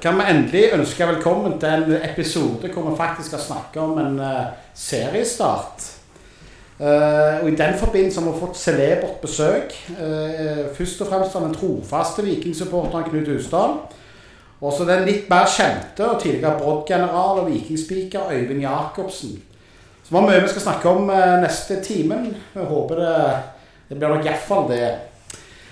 kan vi endelig ønske velkommen til en episode hvor vi faktisk skal snakke om en uh, seriestart. Uh, og I den forbindelse har vi fått celebert besøk. Uh, først og fremst av den trofaste vikingsupporteren Knut Husdal. Og så den litt mer kjente og tidligere Brodd-general og vikingspiker Øyvind Jacobsen. Så vi har mye vi skal snakke om neste timen. Vi håper det, det blir nok iallfall det.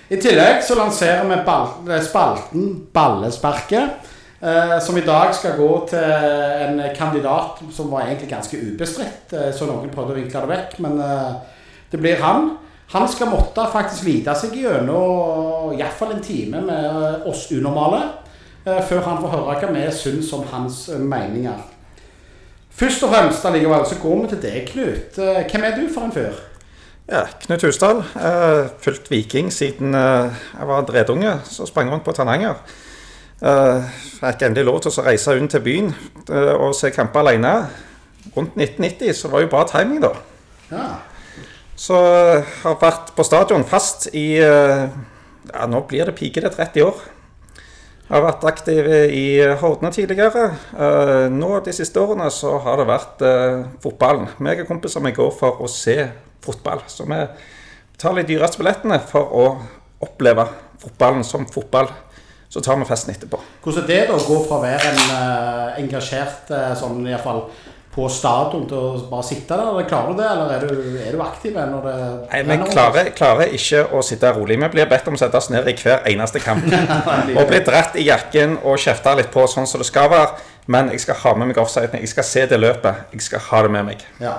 I tillegg så lanserer vi spalten Ballesparket. Eh, som i dag skal gå til en kandidat som var egentlig ganske ubestridt. Eh, så noen prøvde å vinkle det vekk, men eh, det blir han. Han skal måtte faktisk lide seg gjennom iallfall en time med oss unormale. Før han får høre hva vi syns om hans meninger. Først og fremst allikevel så går vi til deg, Knut. Hvem er du for en fyr? Ja, Knut Husdal. Fulgt Viking siden jeg var dredunge. Så sprang rundt på Tananger. Eh, fikk endelig lov til å reise inn til byen eh, og se kamper alene. Rundt 1990, så var jo bra timing, da. Ja. Så eh, har vært på stadion fast i ja, Nå blir det pikete 30 år. Jeg har vært aktiv i Hordene tidligere. Nå de siste årene så har det vært eh, fotballen. Meg og kompiser vi går for å se fotball. Så vi betaler de dyreste billettene for å oppleve fotballen som fotball. Så tar vi festen etterpå. Hvordan er det da å gå fra å være en uh, engasjert uh, sånn i fall på stadion til å bare sitte der? Eller klarer du det, eller er du, er du aktiv når det Nei, Vi klarer, klarer, ikke å sitte rolig. Vi blir bedt om å sette oss ned i hver eneste kamp. og bli dratt i jakken og kjefta litt på sånn som det skal være. Men jeg skal ha med meg offsiden. Jeg skal se det løpet. Jeg skal ha det med meg. Ja.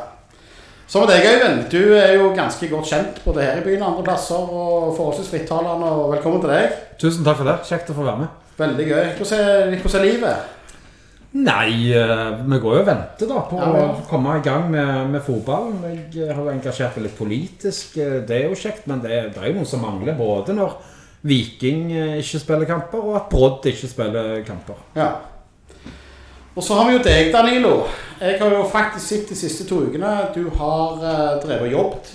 Så med deg, Øyvind. Du er jo ganske godt kjent både her i byen og andre plasser. og Forholdsvis frittalende, og velkommen til deg. Tusen takk for det. Kjekt å få være med. Veldig gøy. Hvordan er, hvordan er livet? Nei, uh, vi går jo og venter da på ja, ja. å komme i gang med, med fotballen. Jeg har jo engasjert meg litt politisk. Eh, det er jo kjekt, men det, det er jo noe som mangler. Både når Viking eh, ikke spiller kamper, og at Brodd ikke spiller kamper. Ja. Og så har vi jo deg, Danilo. Jeg har jo faktisk sett de siste to ukene du har uh, drevet og jobbet.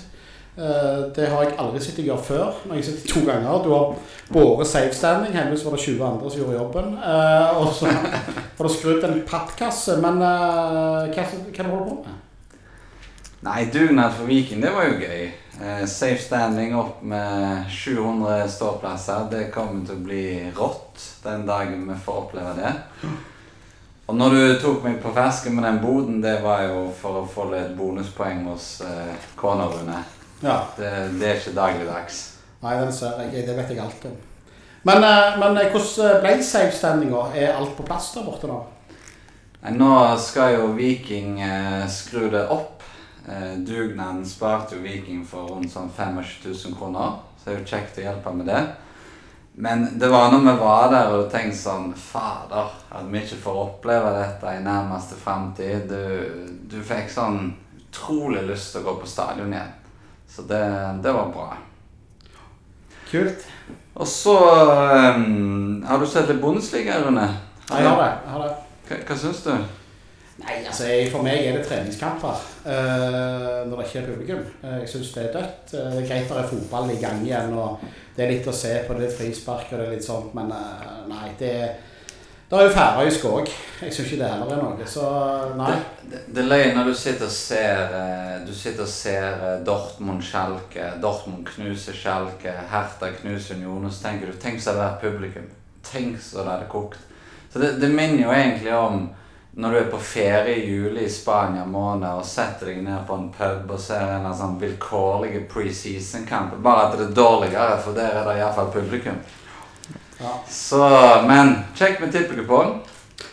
Uh, det har jeg aldri sett deg gjøre før. når jeg sitter to ganger. Du har båret safestanding. Heldigvis var det 20 andre som gjorde jobben. Uh, og så har du skrudd en pappkasse. Men hva, hva du holder på med? Nei, dugnad for Viken, det var jo gøy. Uh, safe standing opp med 700 ståplasser. Det kommer til å bli rått den dagen vi får oppleve det. Og når du tok meg på fersken med den boden, det var jo for å få litt bonuspoeng hos eh, kona Rune. Ja. Det, det, er ikke dagligdags. Nei, den ser jeg. Det vet jeg alt om. Men, eh, men eh, hvordan ble safe-standinga? Er alt på plass der borte nå? Nei, nå skal jo Viking eh, skru det opp. Eh, dugnaden sparte jo Viking for rundt sånn 25 000 kroner. Så det er jo kjekt å hjelpe med det. Men det var når vi var der og tenkte sånn Fader, at vi ikke får oppleve dette i nærmeste framtid. Du, du, fikk sånn utrolig lyst til å gå på stadion igjen. Så det, det var bra. Kult. Og så um, Har du sett litt Bundesliga, Rune? Jeg har det. Jeg har det. Hva, hva syns du? Nei, altså For meg er det treningskamper uh, når det ikke er publikum. Uh, jeg syns det er dødt. Uh, det er greit når det er fotball i gang igjen. og Det er litt å se på, det er frispark og det er litt sånt, men nei. det det er jo færøysk òg. Jeg syns ikke det heller er noe. Så nei. Det, det, er løgn når du sitter og ser Du sitter og ser Dortmund skjelke, Dortmund knuse skjelke, Hertha knuse Union, så tenker du Tenk så det vært publikum. Tenk så det hadde kokt. Så det, det minner jo egentlig om når du er på ferie i juli i Spania måned og setter deg ned på en pub og ser en sånn vilkårlige preseason-kamp Bare at det er dårligere, for der er det iallfall publikum. Ja. Så, Men kjekt med tippekupong.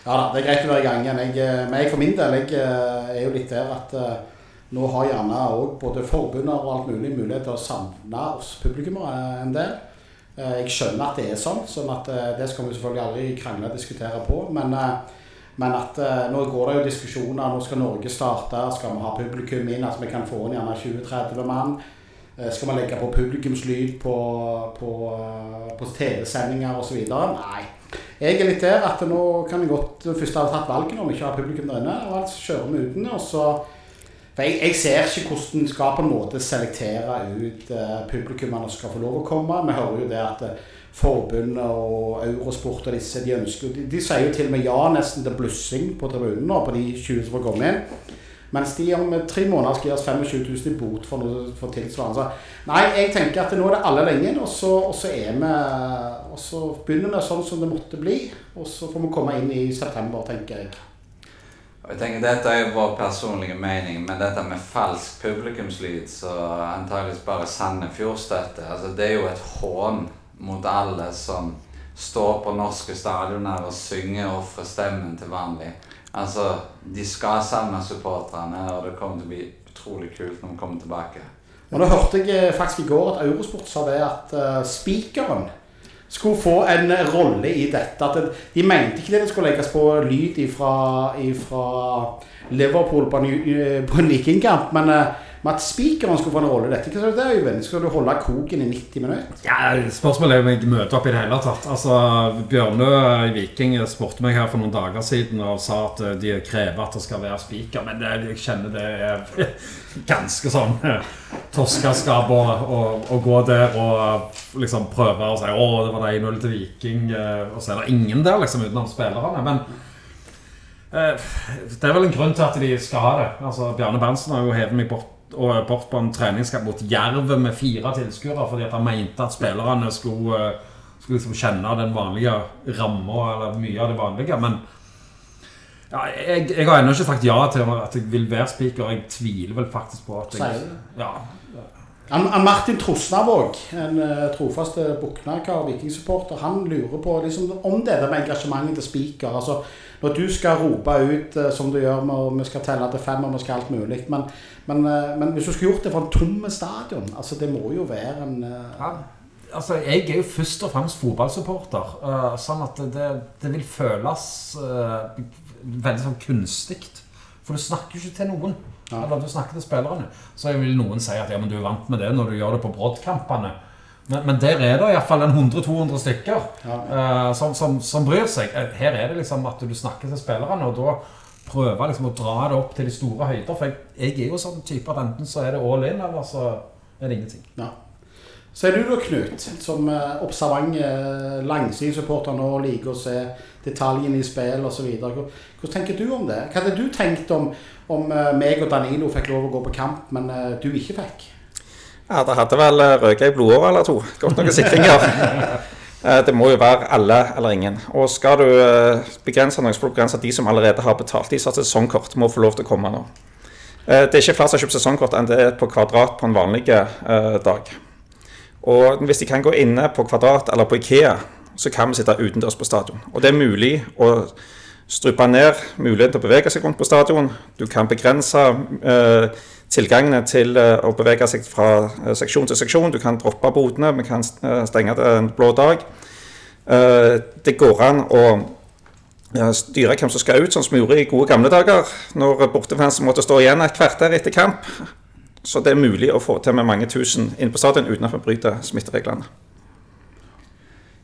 Ja da, det er greit å være i gang igjen. Jeg, eh, men jeg for min del jeg eh, er jo litt der at uh, nå har gjerne òg både forbunder og alt mulig mulighet til å savne oss publikummere en del. Jeg skjønner at det er sånn, sånn at det skal vi selvfølgelig aldri krangle og diskutere på. men men at eh, nå går det jo diskusjoner. Nå skal Norge starte. Skal vi ha publikum inn? Altså vi kan få inn gjerne 20-30 mann. Eh, skal vi legge på publikumslyd på, på, uh, på TV-sendinger osv.? Nei. Jeg er litt der at nå kan vi godt først ha tatt valget om ikke har publikum der inne. Og altså kjører vi uten. Og så For jeg, jeg ser ikke hvordan en skal på en måte selektere ut uh, publikummene som skal få lov å komme. Vi hører jo det at uh, forbundet og Eurosport og disse de ønsker de, de sier jo til og med ja nesten til blussing på tribunen nå på de 20 som får komme inn. Mens de om tre måneder skal gi oss 25 000 i bot for, noe, for tilsvarende. Så nei, jeg tenker at nå er det alle lenge og så, og så er vi Og så begynner vi sånn som det måtte bli. Og så får vi komme inn i september, tenker jeg. Jeg tenker Dette er vår personlige mening, men dette med falsk publikumslyd så antageligvis bare Sandefjord-støtte, altså det er jo et hån mot alle som står på norske stadioner og synger og ofrer stemmen til vanlig. Altså, De skal savne supporterne, og det kommer til å bli utrolig kult når vi kommer tilbake. Og Nå hørte jeg eh, faktisk i går at Eurosport sa det at uh, spikeren skulle få en rolle i dette. At de mente ikke det skulle legges på lyd fra Liverpool på en, eh, en vikingkamp, men uh, med at spikeren skulle få en rolle i dette. Hva det, Øyvind? Skal du holde koken i 90 minutter? Ja, Spørsmålet er om jeg møter opp i det hele tatt. Altså, Bjørnø i Viking spurte meg her for noen dager siden og sa at eh, de krever at det skal være spiker. Men det, jeg kjenner det er ganske sånn eh, toskaskap å, å, å, gå der og liksom prøve å si å, det var 1-0 til Viking, eh, og så er det ingen der liksom utenom spillerne. men det er vel en grunn til at de skal ha det. Altså, Bjarne Berntsen har jo hevet meg bort og bort på en treningskamp mot Jerv med fire tilskuere fordi at han mente at spillerne skulle, eh, skulle liksom kjenne den vanlige ramma, eller mye av det vanlige. Men ja, jeg, jeg, har ennå ikke sagt ja til at jeg vil være speaker. Jeg tviler vel faktisk på at jeg ja. Han, Martin Trosnavåg, en uh, trofast Buknakar vikingsupporter, han lurer på liksom, om det der med engasjementet til speaker. altså når du skal rope ut uh, som du gjør, og vi skal telle til fem og vi skal alt mulig men men, eh, men, hvis du skulle gjort det fra en tomme stadion altså Det må jo være en uh... ja, altså Jeg er jo først og fremst fotballsupporter. Sånn at det, det vil føles veldig sånn kunstig. For du snakker jo ikke til noen. Eller du snakker til spillerne. Så vil noen si at ja, men du er vant med det når du gjør det på broddkampene. Men, men, der er det iallfall 100-200 stykker ja. som, som, som, bryr seg. Her er det liksom at du snakker til spillerne, og da prøver liksom å dra det opp til de store høyder. For jeg, jeg er jo sånn type at enten så er det all in, eller så er det ingenting. Ja. Så er du da, Knut, som uh, observant uh, langsidesupporter nå liker å se detaljene i spill osv. Hvordan tenker du om det? Hva hadde du tenkt om, om uh, meg og Danilo fikk lov å gå på kamp, men uh, du ikke fikk? Ja, det hadde vel røket ei blodåre eller to. Godt noen sikringer. Eh, det må jo være alle eller ingen. Og skal du eh, begrense noen, så får du begrense de som allerede har betalt. De som har sesongkort, må få lov til å komme nå. Eh, det er ikke flere som har kjøpt sesongkort enn det er på kvadrat på en vanlig dag. Og hvis de kan gå inne på Kvadrat eller på Ikea, så kan vi sitte utendørs på stadion. Og det er mulig å strupe ned muligheten til å bevege seg rundt på stadion. Du kan begrense eh, tilgangene til eh, å bevege seg fra eh, seksjon til seksjon. Du kan droppe bodene, vi kan eh, stenge det en blå dag. Det går an å styre hvem som skal ut, sånn som vi gjorde i gode gamle dager. Når bortefansen måtte stå igjen et kvarter etter kamp. Så det er mulig å få til med mange tusen inne på stadion uten at vi bryter smittereglene.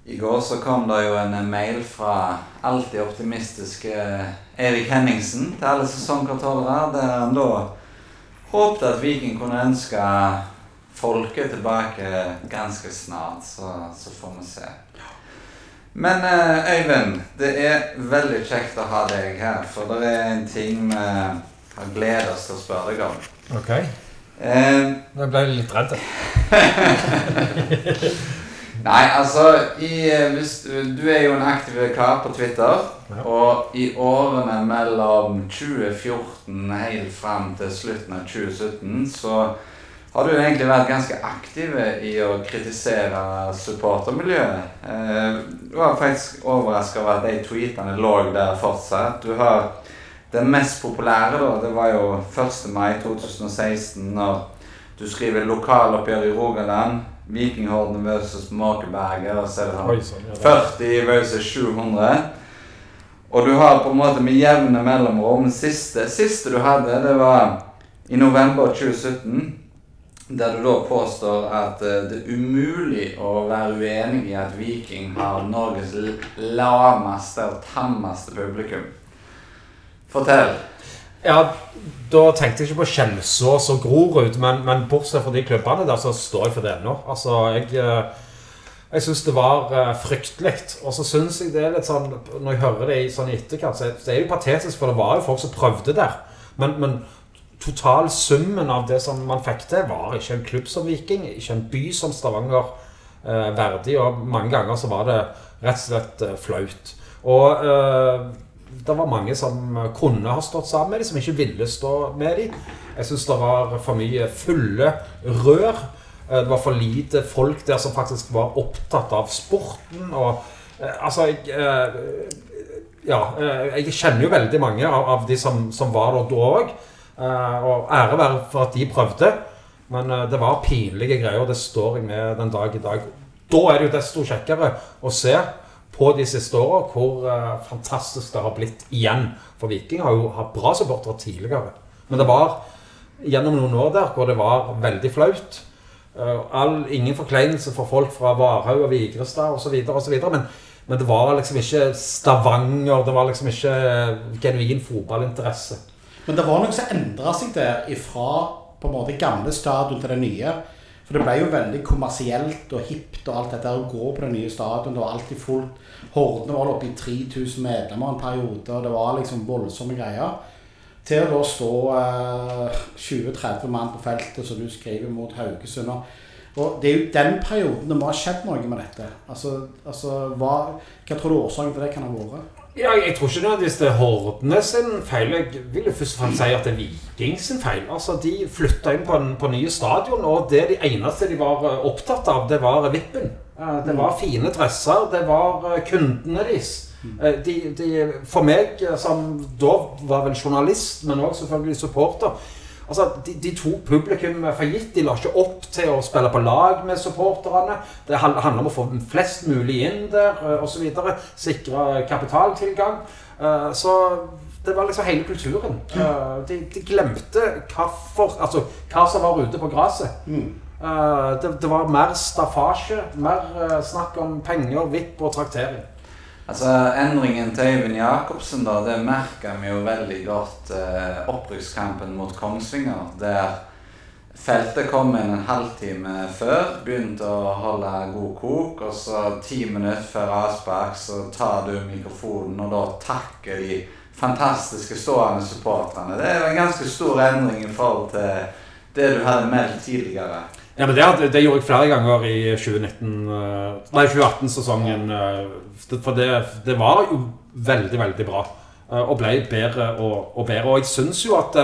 I går så kom det jo en mail fra alltid optimistiske Erik Henningsen til alle sesongkontrollere, der han da Håpet at Viking kunne ønske folket tilbake ganske snart, så, så får vi se. Men eh, Øyvind, det er veldig kjekt å ha deg her, for det er en ting vi har gledet oss til å spørre deg om. Ok. Eh, Nå ble jeg litt redd. Nei, altså i, eh, hvis, Du er jo en aktiv kar på Twitter. Ja. Og i årene mellom 2014 helt fram til slutten av 2017 så har du egentlig vært ganske aktiv i å kritisere supportermiljøet. Eh, du var faktisk overraska over at de tweetene lå der fortsatt. Du har Den mest populære, da, det var jo 1. mai 2016, når du skriver 'Lokaloppgjør i Rogaland'. Vikinghorden versus Makeberget. Og så er det sånn 40 versus 700. Og du har på en måte med jevne mellomrom siste, siste du hadde, det var i november 2017. Der du da påstår at eh, det er umulig å være uenig i at Viking har Norges lameste og tammeste publikum. Fortell. Ja, da tenkte jeg ikke på Kjelsås og Grorud, men, men bortsett fra de klubbene der, så står jeg for det ennå. Altså, jeg, eh, jeg syns det var eh, fryktelig. Og så syns jeg det er litt sånn Når jeg hører det i sånn etterkant, så er det jo patetisk, for det var jo folk som prøvde der. Men, men totalsummen av det som man fikk til, var ikke en klubb som Viking, ikke en by som Stavanger eh, verdig, og mange ganger så var det rett og slett eh, flaut. Og eh, det var mange som kunne ha stått sammen med dem, som ikke ville stå med dem. Jeg syns det var for mye fulle rør. Eh, Det var for lite folk der som faktisk var opptatt av sporten. Og eh, altså jeg, eh, Ja, jeg kjenner jo veldig mange av, de som, som var der da òg. Og ære være for at de prøvde. Men det var pinlige greier, og det står jeg med den dag i dag. Da er det jo desto kjekkere å se på de siste åra hvor eh, fantastisk det har blitt igjen. For Viking har jo hatt bra supportere tidligere. Men det var gjennom noen år der hvor det var veldig flaut. Eh, all, ingen forkleinelse for folk fra Varhaug og Vigrestad osv. Men, men det var liksom ikke Stavanger, det var liksom ikke genuin fotballinteresse. Men det var noe som endra seg der ifra på en måte gamle stadion til det nye. For det ble jo veldig kommersielt og hipt og alt dette å gå på det nye stadionet. Det var alltid fullt. Hordene var oppe i 3000 medlemmer en periode, og det var liksom voldsomme greier. Til å da stå eh, 20-30 mann på feltet, som du skriver, mot Haugesund. og- det er jo den perioden det må ha skjedd noe med dette. Altså, altså hva, hva tror du årsaken til det kan ha vært? Ja, jeg tror ikke nødvendigvis det er Hordene sin feil. Jeg vil jo først og fremst si at det er Viking sin feil. Altså, De flytta inn på, en, på nye stadion, og det de eneste de var eh, opptatt av, det var vippen. Eh, Det var fine dresser, det var eh, kundene deres. Eh, De, de, for meg, som da var vel journalist, men òg selvfølgelig supporter Altså, de, de tok publikum for gitt. De la ikke opp til å spille på lag med supporterne. Det handler om å få flest mulig inn der eh, osv. Sikre kapitaltilgang. Eh, Så det var liksom hele kulturen. Eh, De, de glemte hvorfor, altså, hva som var ute på gresset. Eh, Det, det var mer staffasje, mer snakk om penger, vipp og traktering. Altså, Endringen til Øyvind Jacobsen da, det merka vi jo veldig godt eh, opprykkskampen mot Kongsvinger. Der feltet kom inn en halvtime før, begynte å holde god kok. Og så ti minutter før avspark så tar du mikrofonen, og da takker de fantastiske stående supporterne. Det er jo en ganske stor endring i forhold til det du hadde meldt tidligere. Ja, men det, det gjorde jeg flere ganger i 2019, eh, nei 2018-sesongen. eh, For det, det var jo veldig, veldig bra. eh, Og ble bedre og, og bedre. Og jeg syns jo at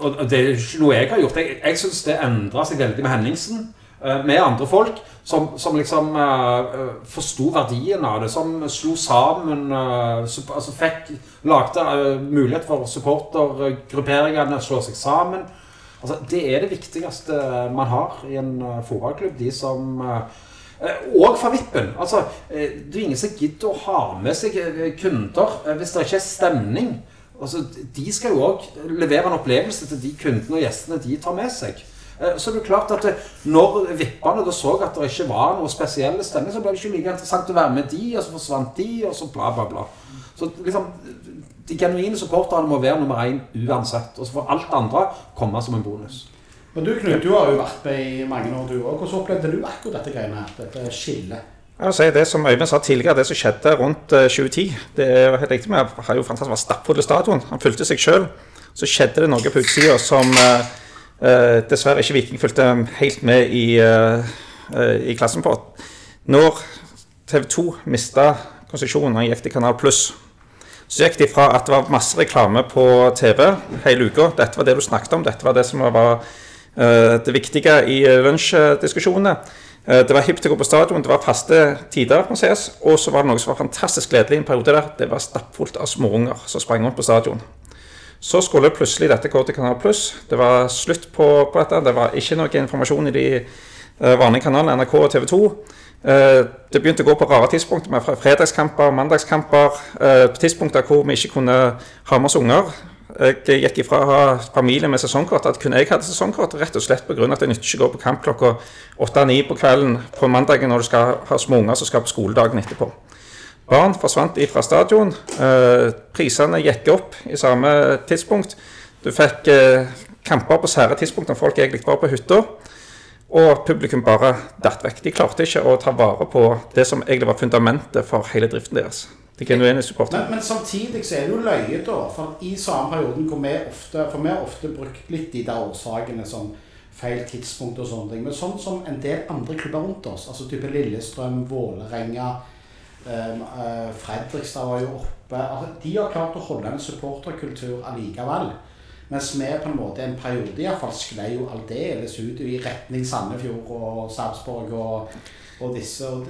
Og det er ikke noe jeg har gjort. Jeg, jeg syns det endra seg veldig med Henningsen. Med andre folk som, som liksom uh, forsto verdien av det. Som slo sammen uh, Altså fikk Lagde uh, mulighet for supportergrupperingene å slå seg sammen. Altså, det er det viktigste man har i en eh, fotballklubb. De som eh, Og for vippen. Altså, eh, det er ingen som gidder å ha med seg eh, kunder eh, hvis det ikke er stemning. Altså, de skal jo òg levere en opplevelse til de kundene og gjestene de tar med seg. Eh, Så det er klart at Når vippene så at det ikke var noe spesiell stemning, så ble det ikke like interessant å være med de, og så forsvant de, og så bla, bla, bla. Så liksom, De genuine supporterne må være nummer én uansett. Og så får alt andre komme som en bonus. Men du Knut, du har jo vært med i mange år, du òg. Hvordan opplevde du akkurat dette greiene her? Dette skillet? Si Det som Øyvind sa tidligere, det som skjedde rundt eh, 2010 Det er helt riktig Vi har jo fantastisk var stappfulle stadion. Han fulgte seg sjøl. Så skjedde det noe på utsida som eh, eh, dessverre ikke Viking fulgte helt med i, eh, eh, i klassen på. Når TV 2 mista konsesjonen og gikk til Kanal Pluss, så gikk de fra at det var masse reklame på TV hele uka. Dette var det du snakket om. Dette var det som var eh, det viktige i eh, lunsjdiskusjonene. Eh, Det var hipt å gå på stadion, det var faste tider, sies. Og så var det noe som var fantastisk gledelig i en periode der. Det var stappfullt av småunger som sprang rundt på stadion. Så skulle plutselig dette gå til Kanal Pluss. Det var slutt på, på dette. Det var ikke noe informasjon i de vanlige kanalene NRK og TV 2. Eh, Det begynte å gå på rare tidspunkter med fre- fredagskamper, mandagskamper. eh, På tidspunkter hvor vi ikke kunne ha med oss unger. Jeg gikk ifra å ha familie med sesongkort at kun jeg hadde sesongkort, rett og slett pga. at det nytter ikke å gå på kamp klokka åtte-ni på kvelden på mandagen når du skal ha små unger som skal på skoledagen etterpå. Barn forsvant ifra stadion. Eh, prisene gikk opp i samme tidspunkt. Du fikk kamper på sære tidspunkt når folk egentlig var på hytta. Og publikum bare datt vekk. De klarte ikke å ta vare på det som egentlig var fundamentet for hele driften deres. De genuine supporterne. Men, men samtidig så er det jo løye, da. For i samme perioden hvor vi ofte For vi har ofte brukt litt de der årsakene som feil tidspunkt og sånne ting. Men sånn som en del andre klubber rundt oss, altså type Lillestrøm, Vålerenga um, uh, Fredrikstad var jo oppe altså, De har klart å holde en supporterkultur allikevel. Mens vi på en måte en periode iallfall sklei jo aldeles ut i retning Sandefjord og Sarpsborg og, og disse. og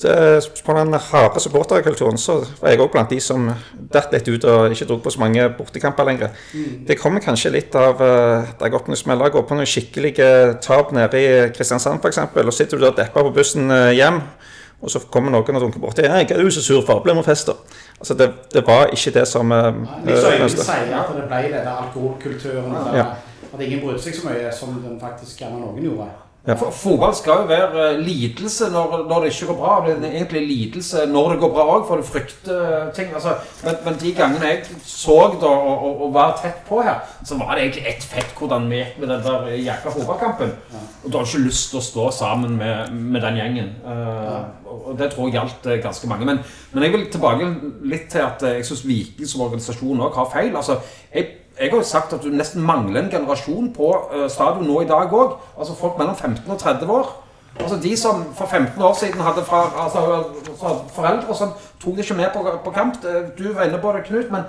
det, På den harde supporterkulturen så var jeg òg blant de som datt litt ut og ikke dro på så mange bortekamper lenger. Det kommer kanskje litt av at jeg åpner smeller, går på noen skikkelige tap nede i Kristiansand f.eks., og sitter du der deppa på bussen eh, hjem, og så kommer noen og dunker borti. «Hei, 'Hva er du så sur for? Ble med fest', da. Altså, det, det var ikke det som uh, så Øyvind sier at det ble den alkoholkulturen. Ja. At ingen brydde seg så mye som den faktisk gjerne noen gjorde. Ja. For, fotball skal jo være eh, lidelse når, når det ikke går bra. Det er egentlig lidelse når det går bra òg, for du frykter ting. Altså, men, men de gangene jeg så da og, og, og var tett på her, så var det egentlig ett fett hvordan vi gikk med den der jækla fotballkampen. Og du har ikke lyst til å stå sammen med, med den gjengen. Uh, og, det tror jeg gjaldt eh, ganske mange. Men, men jeg vil tilbake litt til at eh, jeg syns Viking som organisasjon òg har feil. Altså, jeg jeg har jo sagt at du nesten mangler en generasjon på eh, stadion nå i dag òg. Altså folk mellom 15 og 30 år. Altså De som for 15 år siden hadde fra, altså, altså, foreldre sånn, tok det ikke med på, på kamp. Du var inne på det, Knut. Men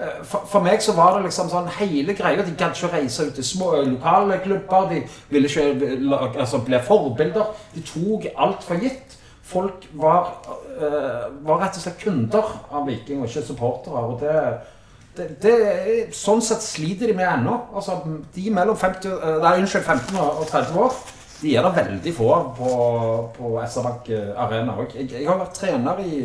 eh, for, for meg så var det liksom sånn hele greia. De gadd ikke reise ut til små lokale klubber. De ville ikke altså, bli forbilder. De tok alt for gitt. Folk var, eh, var rett og slett kunder av Viking, og ikke supportere. og det det, det, sånn sett sliter de med ennå. Altså, de mellom 50, eh, nei, unnskyld, 15 og og 30 år, de er det veldig få av på, på SR-Bank Arena. Jeg, jeg har vært trener i,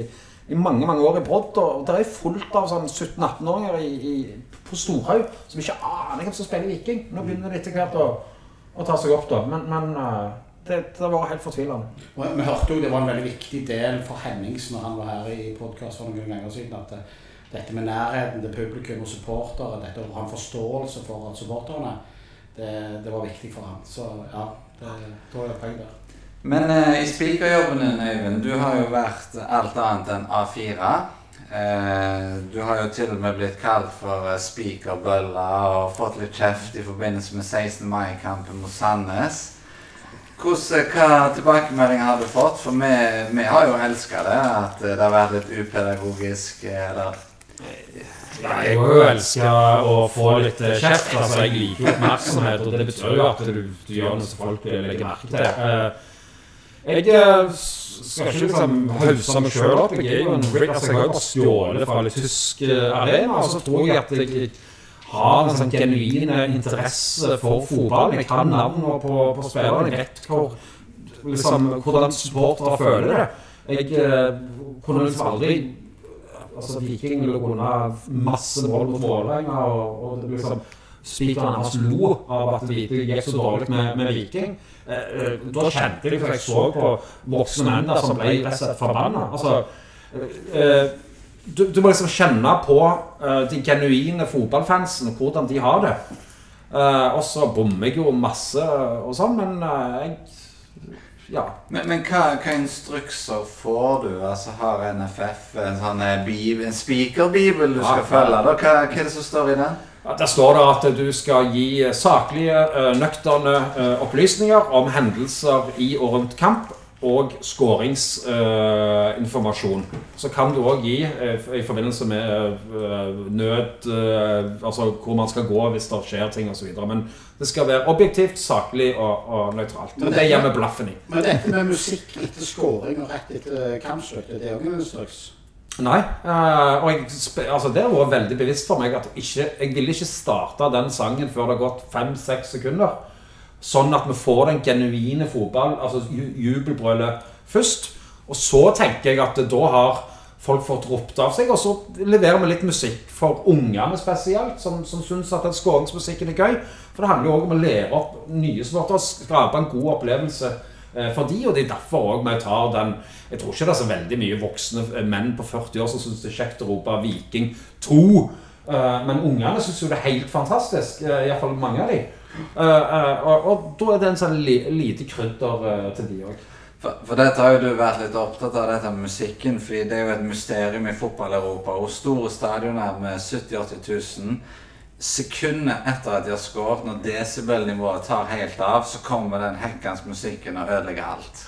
i mange mange år i Brodd, og det er fullt av sånn 17-18-åringer i, i, på Storhaug som ikke aner hvem som spiller Viking. Nå begynner de etter hvert å, å ta seg opp, da. Men, men eh, det, det var helt fortvilende. Vi hørte jo det var en veldig viktig del for Hennings når han var her i podkast for noen ganger siden. at dette med nærheten til publikum og supportere, dette å ha en forståelse for at supporterne, det, det var viktig for han. Så ja, det tror jeg poeng der. Men eh, i spikerjobben din, Øyvind, du har jo vært alt annet enn A4. Eh, du har jo til og med blitt kalt for eh, spikerbølla og fått litt kjeft i forbindelse med 16. mai-kampen mot Sandnes. Hvordan, hva tilbakemeldinger har du fått? For vi, vi har jo elska det, at eh, det har vært litt upedagogisk. eh, Eller Ja, jeg òg elsker å få litt kjeft. Altså, jeg liker oppmerksomhet, og det betyr jo at du, du gjør noe som folk legger merke til. Eh, Jeg eh, skal ikke liksom hausse meg sjøl opp. Jeg er jo en altså, jeg har jo bare stjålet fra litt tysk eh, arena, og så tror jeg at jeg har en sånn genuin interesse for fotball. Jeg kan navnene på, på spillerne. Jeg vet hvor, liksom, hvordan supportere føler det. Jeg kunne liksom aldri altså Viking lå unna masse mål mot Vålerenga, og, og det ble liksom Spikeren hans lo av at det gikk så dårlig med, med Viking. Eh, eh, da kjente jeg for jeg så på voksne menn der som ble rett og slett forbanna. Altså, eh, du, du må liksom kjenne på eh, de genuine fotballfansen, hvordan de har det. Eh, og så bommer jeg jo masse og sånn, men eh, jeg Ja. Men, men hva, hva instrukser får du? Altså Har NFF en sånn eh, en spikerbibel du Ja, skal følge? Da? Hva, hva er det som står i den? Ja, Der står det at du skal gi saklige, eh, nøkterne eh, opplysninger om hendelser i og rundt kamp og skåringsinformasjon. Så kan du òg gi uh, i forbindelse med uh, nød eh, Altså hvor man skal gå hvis det skjer ting osv. Men det skal være objektivt, saklig og, og nøytralt. Men det- gjør vi blaffen i. Men dette med musikk etter scoring og rett etter kampslutt, det er ikke en instruks? Nei. og jeg, altså det vært veldig bevisst for meg at ikke, jeg ville ikke starte den sangen før det har gått fem-seks sekunder. Sånn at vi får den genuine fotball, altså ju- jubelbrølet først. Og så tenker jeg at da har folk fått ropt av seg, og så leverer vi litt musikk for ungene spesielt, som, som syns at den skåringsmusikken er gøy. For det handler jo òg om å lære opp nye supportere, skape en god opplevelse eh, for de, og det er derfor også vi tar den Jeg tror ikke det er så veldig mye voksne eh, menn på 40 år som syns det er kjekt å rope 'Viking 2' Eh, men ungene syns jo det er helt fantastisk. Iallfall mange av de. Eh, uh, og, og da er det en sånn li, lite krydder uh, til de òg. For, for dette har jo du vært litt opptatt av, dette med musikken. fordi det er jo et mysterium i fotball-Europa. Og store stadioner med 70 000-80 000 Sekundet etter at de har skåret, når desibelnivået tar helt av, så kommer den hekkens musikken og ødelegger alt.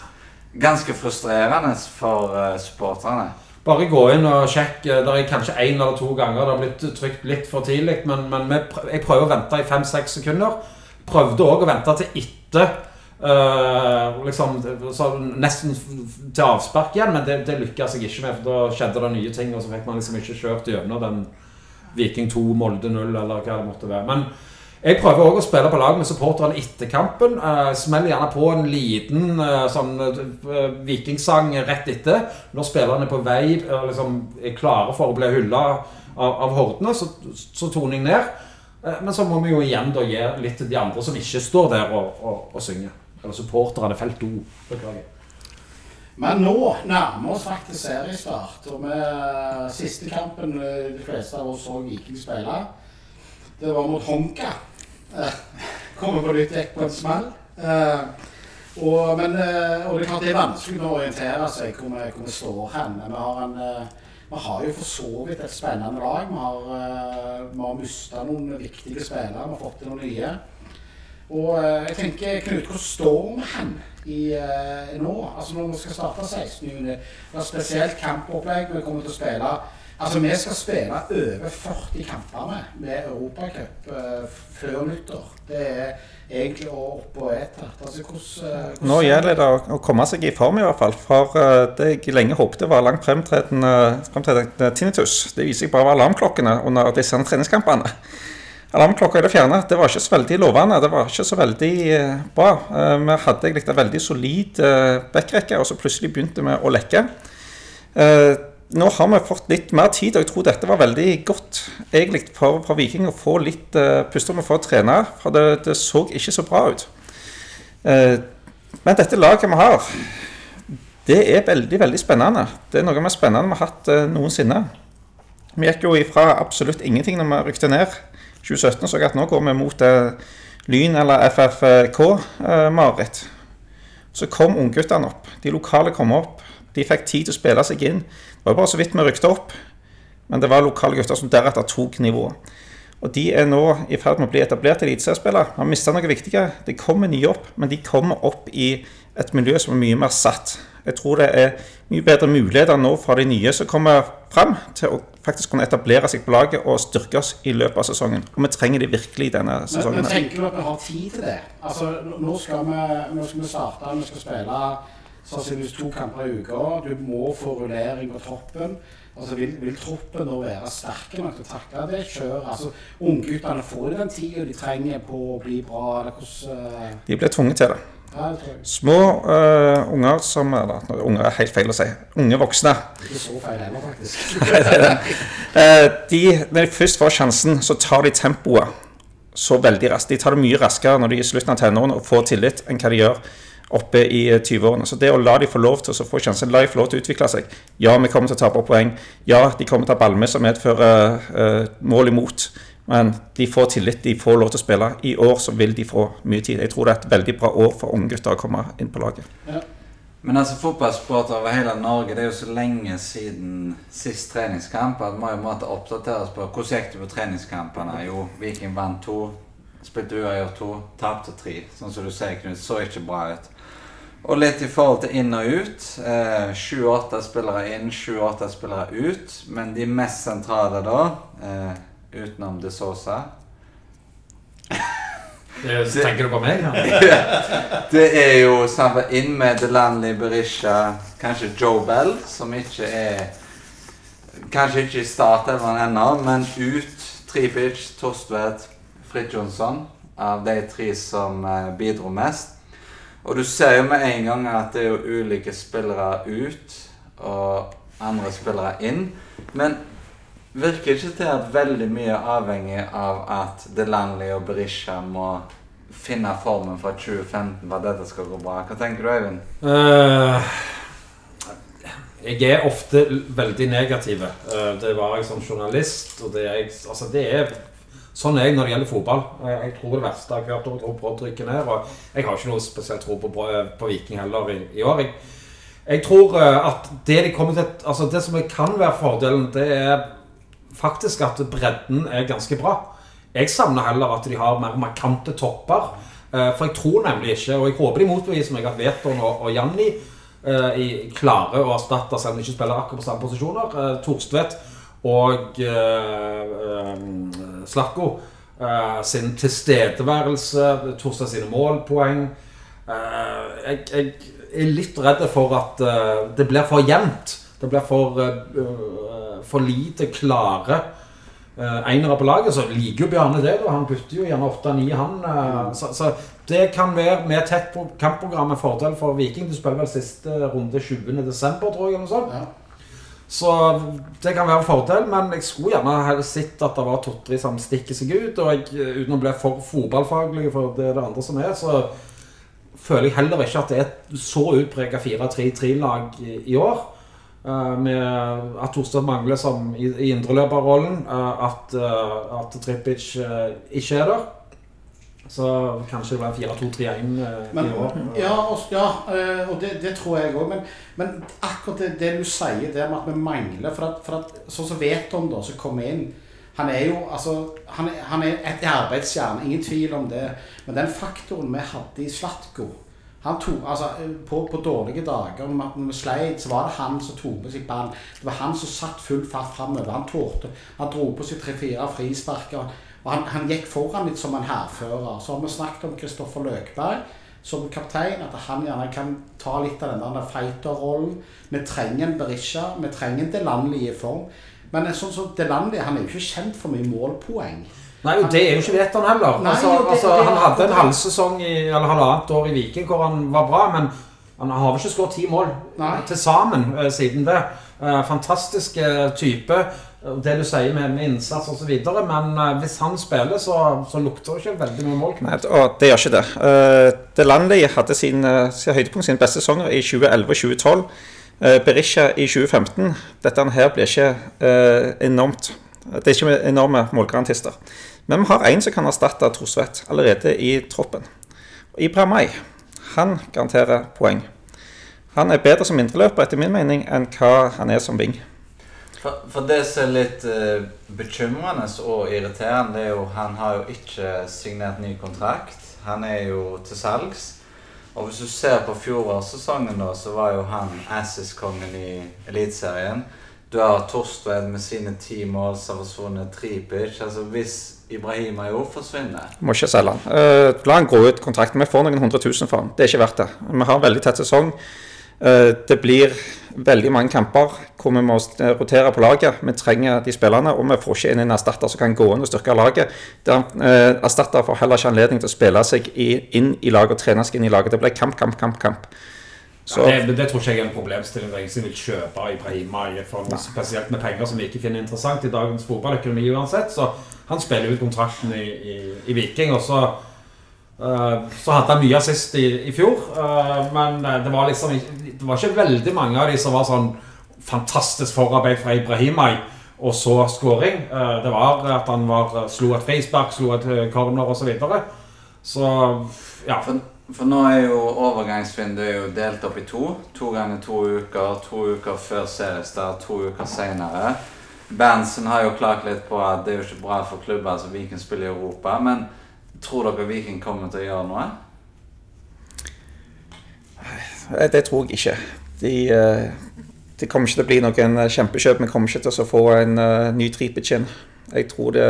Ganske frustrerende for uh, supporterne. Bare gå inn og sjekk. Det er kanskje én eller to ganger det har blitt trykt litt for tidlig. Men, men jeg prøver å vente i fem-seks sekunder. Prøvde òg å vente til etter. Uh, liksom, nesten til avspark igjen, men det, det lykkes jeg ikke med. For da skjedde det nye ting, og så fikk man liksom ikke kjørt gjennom den Viking 2, Molde 0, eller hva det måtte være. Men jeg prøver òg å spille på lag med supporterne etter kampen. Uh, smeller gjerne på en liten uh, sånn vikingsang rett etter. Når spillerne er på vei liksom, er klare for å bli hylla av, av hordene, så, så toner jeg ned. Men så må vi jo igjen da gi litt til de andre som ikke står der og, og, og synger. Eller supporterne. Felt O. Beklager. Men nå nærmer oss faktisk seriestart. Og med siste kampen de fleste av oss så Viking spille, det var mot Honka. Eh, kommer på nytt dekk på en smell. Eh, og, men, eh, og det er klart det er vanskelig å orientere seg hvor vi, hvor vi står hen. Vi har, en, vi har jo for så vidt et spennende lag. Vi har, uh, har mista noen viktige spillere. Vi har fått inn noen nye. Og jeg tenker, Knut, hvor står vi hen? i uh, nå. Altså når vi skal starte 16. juni. Det er spesielt kampopplegg. Vi kommer til å spille Altså Vi skal spille over 40 kamper med, med Europacup uh, før nyttår. Det er egentlig å opp og et altså, hvordan, uh, Nå gjelder det å, komme seg i form, i hvert fall. For uh, det jeg lenge håpte var langt fremtredende tinnitus. Det viser seg bare var alarmklokkene under disse treningskampene. Alarmklokka er det fjerne. Det var ikke så veldig lovende. Det var ikke så veldig uh, bra. Eh, vi hadde egentlig en veldig solid eh, backrekke, og så plutselig begynte vi å lekke. Nå har vi fått litt mer tid, og jeg tror dette var veldig godt egentlig for, for Viking å få litt pusterom for å trene. For det, det, så ikke så bra ut. Men dette laget vi har, det er veldig, veldig spennende. Det er noe det spennende vi har hatt noensinne. Vi gikk jo ifra absolutt ingenting når vi rykte ned 2017 så jeg at nå går vi mot uh, Lyn eller FFK-mareritt. Eh, så kom ungguttene opp. De lokale kom opp. De fikk tid til å spille seg inn. Det var bare så vidt vi rykte opp. Men det var lokale gutter som deretter tok nivået. Og de er nå i ferd med å bli etablert eliteseriespillere. Har mista noe viktige. Det kommer nye opp, men de kommer opp i et miljø som er mye mer satt. Jeg tror det er mye bedre muligheter nå fra de nye som kommer fram, til å faktisk kunne etablere seg på laget og styrke oss i løpet av sesongen. Og vi trenger de virkelig denne sesongen. Men, men tenker du at vi har tid til det? Altså, nå skal vi, nå skal vi starte, vi skal spille sannsynligvis to kamper i uka. Du må få rullering på troppen. Altså, vil, vil troppen nå være sterke nok til å takle det kjøret? Altså, Ungguttene får den tida de trenger på å bli bra? eller hvordan... Uh... De blir tvunget til det. Små uh, unger som eller, Unger er helt feil å si. Unge voksne. Ikke så feil heller, faktisk. uh, de, når de først får sjansen, så tar de tempoet så veldig raskt. De tar det mye raskere når de er i slutten av tenårene og får tillit, enn hva de gjør oppe i 20-årene. Så det å la de få lov til å få sjansen, la de få lov til å utvikle seg Ja, vi kommer til å tape poeng. Ja, de kommer til å ha ballme som medfører uh, mål imot. Men de får tillit, de får lov til å spille. I år så vil de få mye tid. Jeg tror det er et veldig bra år for unge gutter å komme inn på laget. Ja. Men altså fotballsportere over hele Norge, det er jo så lenge siden sist treningskamp at vi må jo oppdateres på hvordan gikk det på treningskampene. Jo, Viking vant to, spilte uavgjort to, tapte tre. Sånn som du sier, Knut, så ikke bra ut. Og litt i forhold til inn og ut. Sju-åtte eh, spillere inn, sju-åtte spillere ut. Men de mest sentrale da eh, utenom De Sosa. Det, tenker du på meg? Ja. det er jo samme inn med Delanley, Berisha, kanskje Joe Bell, som ikke er Kanskje ikke i startelveren ennå, men ut Tripic, Torstvedt, Fridtjonsson. Av de tre som eh, bidro mest. Og du ser jo med en gang at det er jo ulike spillere ut og andre spillere inn. Men virker ikke til at veldig mye er avhengig av at Delanley og Berisha må finne formen fra 2015 for at dette skal gå bra. Hva tenker du, Øyvind? Uh, jeg er ofte veldig negativ. Eh, Det var jeg som journalist, og det er Altså, det er Sånn er jeg når det gjelder fotball. Jeg tror det verste jeg har hørt, og Brodd rykker ned. Og jeg har ikke noe spesielt tro på, på Viking heller i, i år. Jeg, jeg tror eh, at det de kommer til Altså, det som kan være fordelen, det er faktisk at bredden er ganske bra. Jeg savner heller at de har mer markante topper. Eh, For jeg tror nemlig ikke, og jeg håper de motbeviser meg, at Veton og, og Janni eh, klarer å erstatte, selv om de ikke spiller akkurat på samme posisjoner, Torstvedt og eh, eh, Slatko eh, sin tilstedeværelse, Torstad sine målpoeng. Eh, jeg, jeg er litt redd for at eh, det blir for jevnt. Det blir for, eh, for lite klare enere på laget. Så liker jo Bjarne det. da, Han putter jo gjerne 8-9, han. så, så det kan være med tett kampprogram en fordel for Viking. Du spiller vel siste runde 20.12., tror jeg. eller noe sånt. Ja. Så det kan være en fordel, men jeg skulle gjerne sett at det var Totri som stikker seg ut. Og jeg, eh, uten å bli for fotballfaglig, for det det andre som er, så føler jeg heller ikke at det er så utprega 4-3-3-lag i, år. Eh, med at Torstad mangler som i, i indreløperrollen. eh, at, at Trippic ikke er der. Så kanskje det blir 4-2-3-1 uh, i år. ja, og, ja, eh, og det, det tror jeg òg. Men, men akkurat det, det du sier der med at vi mangler for at, for at Sånn som Veton, da, som kommer inn Han er jo altså, han er, han er et arbeidsjern, ingen tvil om det. Men den faktoren vi hadde i Slatko han tok, altså, på, på dårlige dager når vi sleit, så var det han som tok på seg ballen. Det var han som satt full fart framover. Han tålte. Han dro på seg tre-fire frisparker. Og han, han gikk foran litt som en hærfører. Så har vi snakket om Kristoffer Løkberg som kaptein, at han gjerne kan ta litt av den der fighter-rollen. Vi trenger en Berisha, vi trenger en Delanli i form. Men en sånn som Delanli, han er jo ikke kjent for mye målpoeng. Nei, og det er jo ikke Veton heller. Nei, altså, det- altså, han hadde en halvsesong i, eller halvannet år i Viking hvor han var bra, men han har vel ikke skåret ti mål til sammen eh, siden det. Eh, fantastisk eh, type. Eh, Det du sier med, med innsats osv. Men eh, hvis han spiller, så, så lukter det ikke veldig mye mål. Nei, det gjør ikke det. Uh, Delanley hadde sin, uh, sin høydepunkt, sine beste sesonger i 2011 og 2012. Uh, Berisha i 2015. Dette her blir ikke uh, enormt Det er ikke enorme målgarantister. Men vi har én som kan erstatte Trosvedt allerede i troppen. Ibrahimay, han garanterer poeng. Han er bedre som indreløper etter min mening enn hva han er som wing. For, for det som er litt uh, bekymrende og irriterende, det er jo han har jo ikke signert ny kontrakt. Han er jo til salgs. Og hvis du ser på fjorårssesongen, da, så var jo han Assis-kongen i Eliteserien. Du har Torstvedt med sine ti mål Sarasone Tripic. Altså hvis Ibrahima jo forsvinner Må ikke selge han. Uh, la han gå ut kontrakten. Vi får noen hundre tusen for han. Det er ikke verdt det. Vi har en veldig tett sesong. Uh, det blir veldig mange kamper hvor vi må rotere på laget. Vi trenger de spillerne, og vi får ikke inn en erstatter som kan gå inn og styrke laget. Der, eh, erstatter får heller ikke anledning til å spille seg i, inn i laget og trene seg inn i laget. Det blir kamp, kamp, kamp. kamp. Så, Ja, det, det tror ikke jeg er en problemstilling. Det er ingen vil kjøpe Ibrahima for noe spesielt med penger som vi ikke finner interessant i dagens fotballøkonomi uansett. Så han spiller ut kontrakten i, i, i Viking, og så så hadde han mye assist i, i fjor, eh, men eh, det var liksom Det var ikke veldig mange av de som var sånn fantastisk forarbeid fra Ibrahima og så scoring. Eh, det var at han var, slo et frispark, slo et eh, corner osv. Så, videre. så ja. For, for nå er jo overgangsvinduet er jo delt opp i to. To ganger to uker. To uker før seriestart, to uker senere. Berntsen har jo klagt litt på at det er jo ikke bra for klubber som Viking spiller i Europa. Men tror dere Viking kommer til å gjøre noe? Det tror jeg ikke. De, eh, det kommer ikke til å bli noen eh, kjempekjøp. Vi kommer ikke til å få en uh, ny tripekinn. Jeg tror det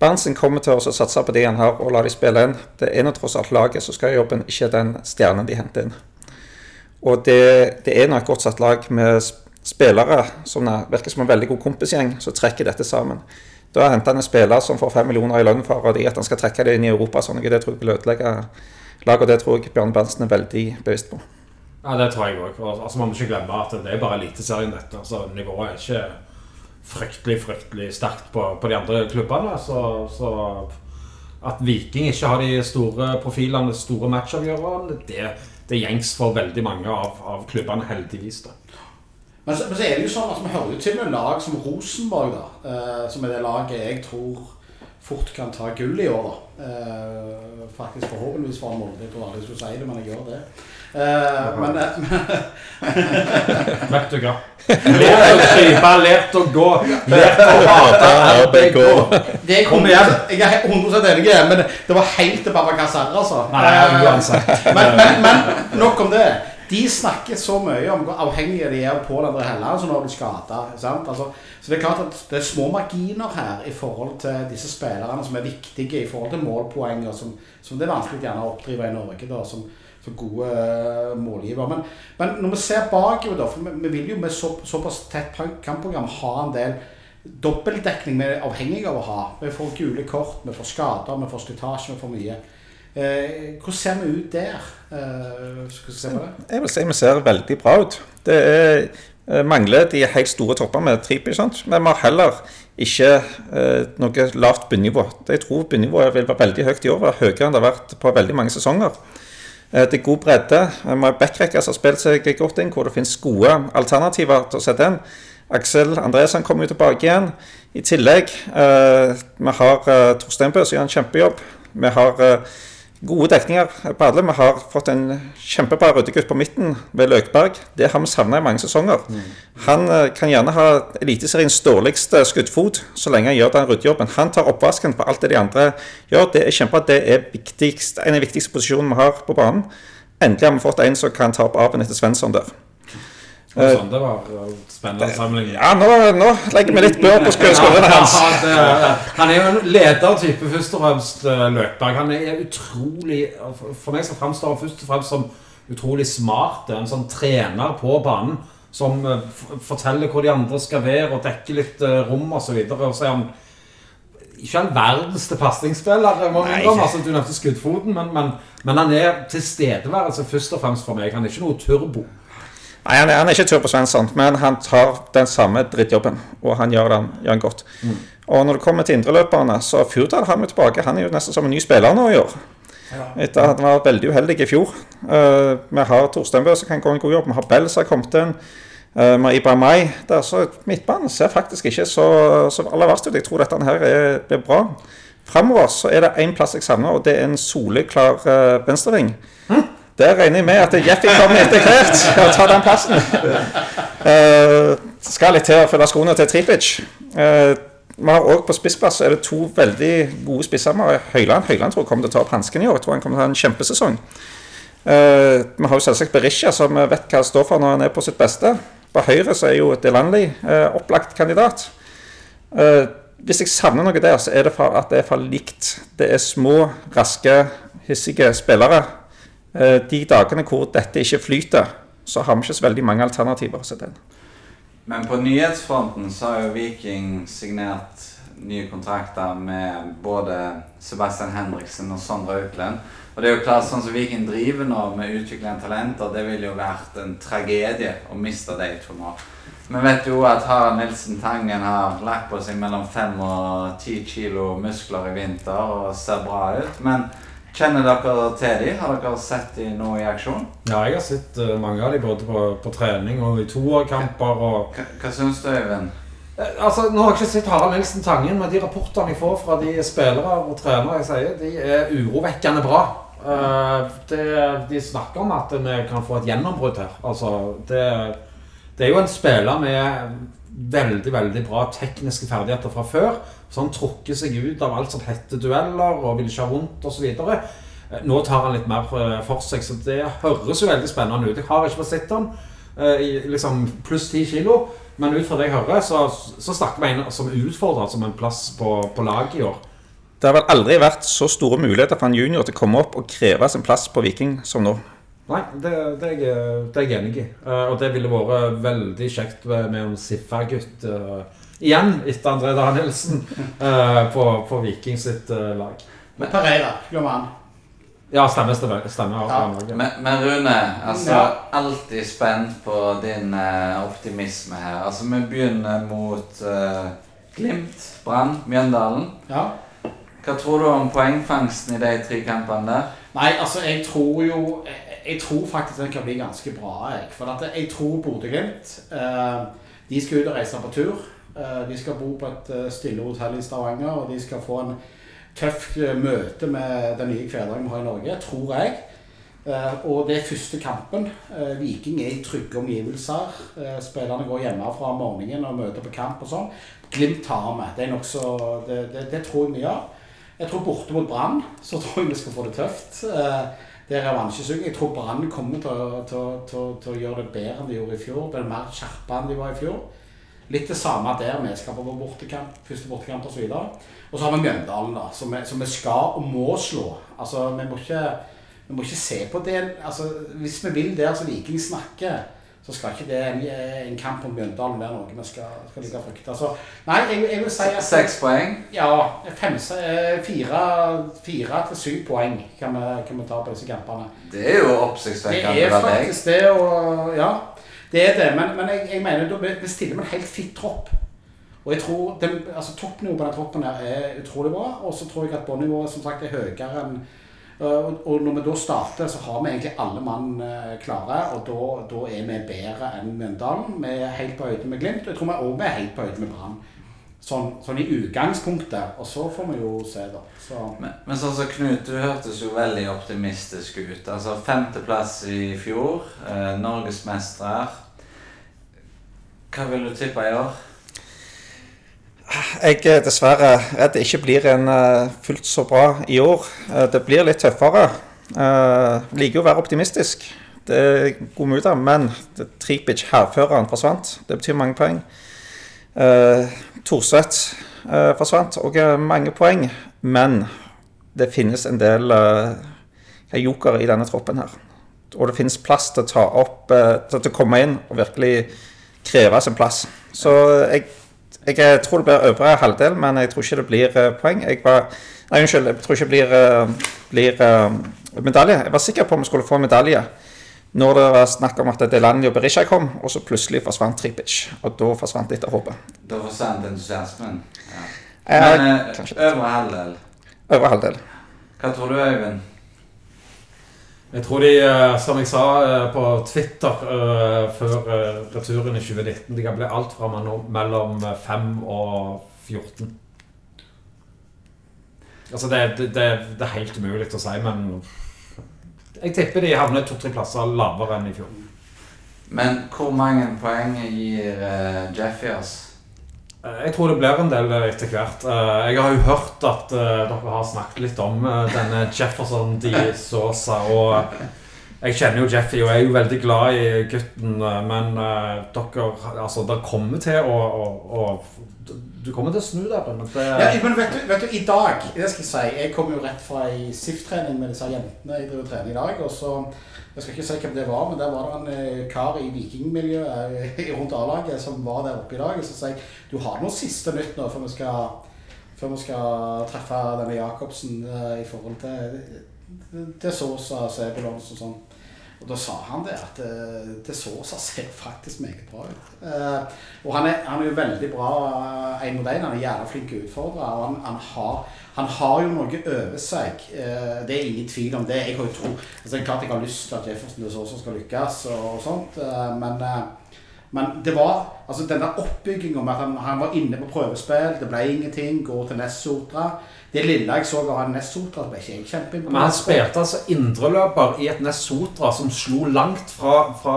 Berntsen kommer til å satse på det han har, og la de spille inn. Det er nå tross alt laget som skal gjøre jobben, ikke den stjernen de henter inn. Og det, det er nå et godt satt lag med spillere som er- virker som en veldig god kompisgjeng, som trekker dette sammen. Da henter han en spiller som får fem millioner i lønn for at han skal trekke det inn i Europa. sånn at Det tror jeg vil ødelegge laget, og det tror jeg Bjørn Berntsen er veldig bevisst på. Ja, det tror jeg òg. Altså, man må ikke glemme at det er bare Eliteserien, dette. Altså, nivået er ikke fryktelig fryktelig sterkt på, på de andre klubbene. Så, så at Viking ikke har de store profilene, store matchavgjørerne, det, det gjengs for veldig mange av, av klubbene, heldigvis. da. Men så, men så er det jo sånn at vi hører jo til med lag som Rosenborg, da. eh, som er det laget jeg tror fort kan ta gull i år, da. Eh, faktisk forhåpentligvis for Molde. Jeg tror aldri jeg skulle si det, men jeg gjør det. Eh, men, Vet du hva? Lært å krype, lært å gå, lært å hate RBK. det er Kom igjen. Jeg er 100 enig, men det var helt til Babakar Sarr, altså. Nei, Eh, uansett. men, men, men nok om det. De snakker så mye om hvor avhengige de er av Pål André Helland når de skader. sant? Altså, så det er klart at det er små marginer her i forhold til disse spillerne som er viktige i forhold til målpoeng, og som, som det er vanskelig gjerne å oppdrive i Norge da, som, som gode uh, målgivere. Men, men når vi ser bakover, da, for vi, vi vil jo med så, såpass tett kampprogram ha en del dobbeltdekning vi er avhengig av å ha. Vi får gule kort, vi får skader, vi får slitasje, vi får mye. Eh, hvordan ser vi ut der? Eh, skal vi se på det? Jeg vil si vi ser veldig bra ut. Det er, eh, mangler de helt store toppene med Tripi, sant? men vi har heller ikke noe lavt bunnivå. Jeg tror bunnivået vil være veldig høyt i år, høyere enn det har vært på veldig mange sesonger. Det er god bredde. Vi har har spilt seg godt inn, hvor det finnes gode alternativer til å sette inn. Aksel Andresen kommer jo tilbake igjen. I tillegg, vi har Torstein Bø som gjør en kjempejobb. Vi har gode dekninger på alle. Vi har fått en kjempebra ryddegutt på midten ved Løkberg. Det har vi savna i mange sesonger. Han eh, kan gjerne ha Eliteseriens dårligste skuddfot så lenge han gjør den ryddejobben. Han tar oppvasken på alt det de andre gjør. Det er kjempebra. Det er viktigst, en av de viktigste posisjonene vi har på banen. Endelig har vi fått en som kan ta opp arven etter Svensson der. Sånn, det var spennende sammenligning. Ja, nå, nå legger vi litt bør på sk- skuldrene hans. Ja, det, han er jo en ledertype, først og fremst, uh, Løkberg. Han er utrolig For meg så framstår han først og fremst som utrolig smart. En sånn trener på banen som forteller hvor de andre skal være, og dekker litt rom osv. Og, så og så er han ikke all verdens til pasningsspiller. altså, Du nevnte skuddfoten, men, men, men han er tilstedeværelse først og fremst for meg. Han er ikke noe turbo. Nei, han er, han er ikke tur på Svensson, men han tar den samme drittjobben. Og han gjør den, gjør den godt. Og når det kommer til indreløperne, så Fjordal har vi tilbake. Han er jo nesten som en ny spiller nå i år. Etter at han var veldig uheldig i fjor. Uh, vi har Torsteinbø som kan gå en god jobb. Vi har Bell som har kommet inn. Uh, vi har Ibrahim Mai der. Så midtbanen ser faktisk ikke så, så aller verst ut. Jeg tror dette her er, blir bra. Framover så er det én plass jeg savner, og det er en soleklar uh, venstreving. Der regner jeg med at Jeffy kommer etter hvert og tar den plassen. Uh, skal litt til å følge skoene til Tripic. Uh, vi har også På spissplass er det to veldig gode spisser. Høyland Høyland tror jeg kommer til å ta opp hansken i år. Jeg tror han kommer til å ha en kjempesesong. Uh, vi har jo selvsagt Berisha, som vet hva han står for når han er på sitt beste. På høyre så er jo Delanley uh, opplagt kandidat. Uh, hvis jeg savner noe der, så er det for at det er for likt. Det er små, raske, hissige spillere. Eh, De dagene hvor dette ikke flyter, så har vi ikke så veldig mange alternativer å sette. Men på nyhetsfronten så har jo Viking signert nye kontrakter med både Sebastian Henriksen og Sondre Auklend. Og det er jo klart, sånn som Viking driver nå med utvikling av talenter, det ville jo vært en tragedie å miste de to nå. Vi vet jo at Harald Nilsen Tangen har lagt på seg mellom fem og ti kilo muskler i vinter og ser bra ut. Men kjenner dere til dem? Har dere sett dem nå i aksjon? Ja, jeg har sett uh, mange av dem både på, på trening og i toerkamper. og Hva, hva syns du, Øyvind? Eh, Altså, Nå har jeg ikke sett Harald Nilsen Tangen, men de rapportene jeg får fra de spillere og trenere jeg sier, de er urovekkende bra. Uh, det, de snakker om at vi kan få et gjennombrudd her. Altså, det, det er jo en spiller med veldig veldig bra tekniske ferdigheter fra før. Så han trukker seg ut av alt som heter dueller og vil ikke ha vondt osv. Nå tar han litt mer eh, for seg, så det høres jo veldig spennende ut. Jeg har ikke fått sett han eh, i liksom pluss 10 kilo. Men ut fra det jeg hører, så, så snakker vi en som utfordrer som en plass på, på laget i år. Det har vel aldri vært så store muligheter for en junior til å komme opp og kreve sin plass på Viking som nå. Nei, det, det, er, jeg, det er jeg enig i. Eh, og det ville vært veldig kjekt med, en Siffa-gutt igjen, etter André Danielsen, uh, på, på Viking sitt uh, lag. Men Pereira, glemmer han. Ja, stemmer. stemmer, stemmer Ja, ja. Men, men Rune, altså Ja. alltid spent på din uh, optimisme her. Altså Vi begynner mot Glimt, Brann, Mjøndalen. Ja. Hva tror du om poengfangsten i de tre kampene der? Nei, altså, jeg tror jo Jeg, jeg tror faktisk den kan bli ganske bra. Jeg, for at jeg tror Bodø-Glimt eh, De skal ut og reise på tur. Eh, de skal bo på et eh, stille hotell i Stavanger, og de skal få en tøff eh, møte med den nye hverdagen vi har i Norge, tror jeg. Og det er første kampen. Viking er i trygge omgivelser. Spillerne går hjemmefra om morgenen og møter på kamp og sånn. Glimt tar vi. Det, det, det, det tror jeg vi gjør. Jeg tror borte mot Brann så tror jeg vi skal få det tøft. Det er revansjesug. Jeg tror Brann kommer til, til, til, til å gjøre det bedre enn de gjorde i fjor. Det er mer skjerpa enn de var i fjor. Litt det samme der. Vi skal på bortekamp, første bortekamp osv. Og så har vi Mjøndalen, da, som vi, som vi skal og må slå. Altså, vi må ikke, vi må ikke se på det altså, Hvis vi vil der som Viking snakker, så skal ikke det en, en kamp om Mjøndalen være noe vi skal, skal ligge og frykte. Altså, nei, jeg, jeg vil si at Seks poeng. ja, fem, eh, fire, fire til syv poeng kan vi, kan vi ta på disse kampene. Det er jo Det er faktisk det, og ja. Det er det, men, men jeg, jeg mener vi stiller med en helt fitt tropp. Og jeg tror den, altså Toppnivået på den troppen her er utrolig bra, og så tror jeg at båndnivået som sagt er høyere enn øh, og når vi da starter, så har vi egentlig alle mann øh, klare, og da, da er vi bedre enn Mjøndalen. Vi er helt på høyde med Glimt, og jeg tror vi også er helt på høyde med Brann. Sånn, sånn i utgangspunktet. Og så får vi jo se, da. Så. Men, men sånn som Knut, du hørtes jo veldig optimistisk ut. Altså Femteplass i fjor, eh, norgesmestere. Hva vil du tippe i år? Jeg er dessverre redd det ikke blir en eh, fullt så bra i år. Eh, det blir litt tøffere. Uh, liker jo å være optimistisk. Det er god mulighet, men det- Tripic, hærføreren, forsvant. Det betyr mange poeng. Uh, Thorstvedt eh, forsvant, og eh, mange poeng. Men det finnes en del eh, jokere i denne troppen her. Og det finnes plass til å ta opp, eh, til å komme inn og virkelig kreve sin plass. Så jeg jeg eh, tror det blir øvre halvdel, men jeg tror ikke det blir eh, poeng. Jeg var, nei, unnskyld, jeg tror ikke det blir, blir medalje. Jeg var sikker på om vi skulle få medalje når det var snakk om at Delaney og Berisha kom, og så plutselig forsvant Tripic. Og da forsvant litt av håpet. Da forsvant entusiasmen. Ja. Eh, Men eh, øvre halvdel. Øvre halvdel. Hva tror du, Øyvind? Jeg tror de, eh, som jeg sa eh, på Twitter før returen i 2019, de kan bli alt fra mellom 5 og 14. Altså, det, det, det, det er helt umulig å si, men jeg tipper de havner to-tre plasser lavere enn i fjor. Men hvor mange poeng gir uh, Jeffy oss? Eh, Jeg tror det blir en del eh, etter hvert. Jeg har jo hørt at dere har snakket litt om denne Jefferson de Sosa. Og jeg kjenner jo Jeffy og er jo veldig glad i gutten, men dere Altså, det kommer til å, å, å Du kommer til å snu der. Men det, Ja, men vet du, vet du, i dag det skal jeg si, Jeg kom jo rett fra ei SIF-trening med disse jentene. Jeg driver trener i dag. og så, Jeg skal ikke si hvem det var, men der var det en eh, kar i vikingmiljøet eh, rundt A-laget som var der oppe i dag. og Så sier jeg du har noe siste nytt nå før vi skal, før vi skal treffe denne Jacobsen eh, i forhold til, til Sosa, Sebulons og sånn. Og da sa han det at eh, det Sosa ser faktisk meget bra ut. Eh, og han er, han er jo veldig bra én en mot én. Han er jævla flink til å utfordre. Og han, han, har, han har jo noe over seg. Eh, det er ingen tvil om det. Jeg har jo tro altså, det er klart jeg har lyst til at Jefferson og Sosa skal lykkes, og, sånt. eh, men eh, men det var altså denne oppbygginga med at han, han var inne på prøvespill, det ble ingenting, går til Nessotra. Det lille jeg så av han Nessotra, ble ikke jeg kjempeimponert. men han spilte altså indreløper i et Nessotra som slo langt fra, fra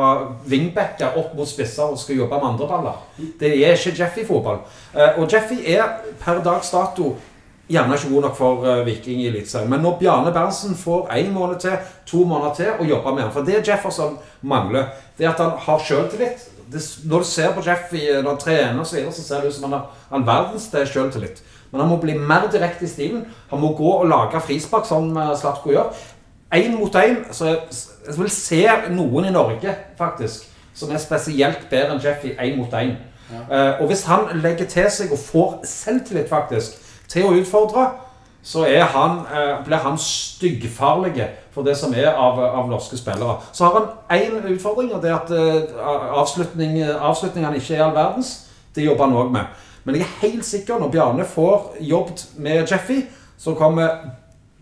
wingbacker opp mot spisser og skal jobbe med andre baller. Det er ikke Jeffy-fotball. Eh, Og Jeffy er per dags dato gjerne ikke god nok for eh, Viking i Eliteserien. Men når Bjarne Berntsen får én måned til, to måneder til å jobbe med ham For det Jefferson mangler, det er at han har sjøltillit. Det- Når du ser på Jeffy når han trener, og så, videre, så ser det ut som han har han verdens til sjøltillit. Men han må bli mer direkte i stilen. Han må gå og lage frispark, som eh, Slatko gjør. Én mot én. Så jeg, vil se noen i Norge, faktisk, som er spesielt bedre enn Jeffy én mot én. Eh, og hvis han legger til seg og får selvtillit, faktisk, til å utfordre, så er han, uh, blir han styggfarlig for det som er av, av norske spillere. Så har han én utfordring, og det er at eh, avslutning, avslutningene ikke er all verdens. Det jobber han òg med. Men jeg er helt sikker når Bjarne får jobbet med Jeffy, så kommer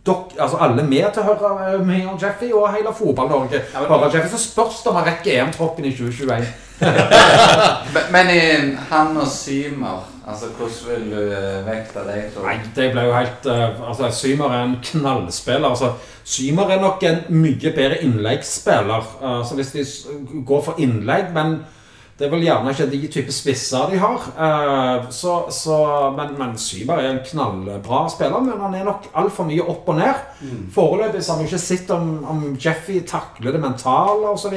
dok, altså alle med til å høre mye om Jeffy, og hele Fotball-Norge. Ja, Jeffy, Så spørs det om han rekker EM-troppen i 2021. Men- Men han og Symer, altså hvordan vil du eh, vekte deg? tror? Nei, det ble jo helt uh, Altså, Symer er en knallspiller. Altså, Symer er nok en mye bedre innleggsspiller. Altså, hvis de går for innlegg Men det er vel gjerne ikke de type spisser de har. Så, så, men, men Symer er en knallbra spiller, men han er nok altfor mye opp og ned. Foreløpig så har vi ikke sett om, om Jeffy takler det mentale osv.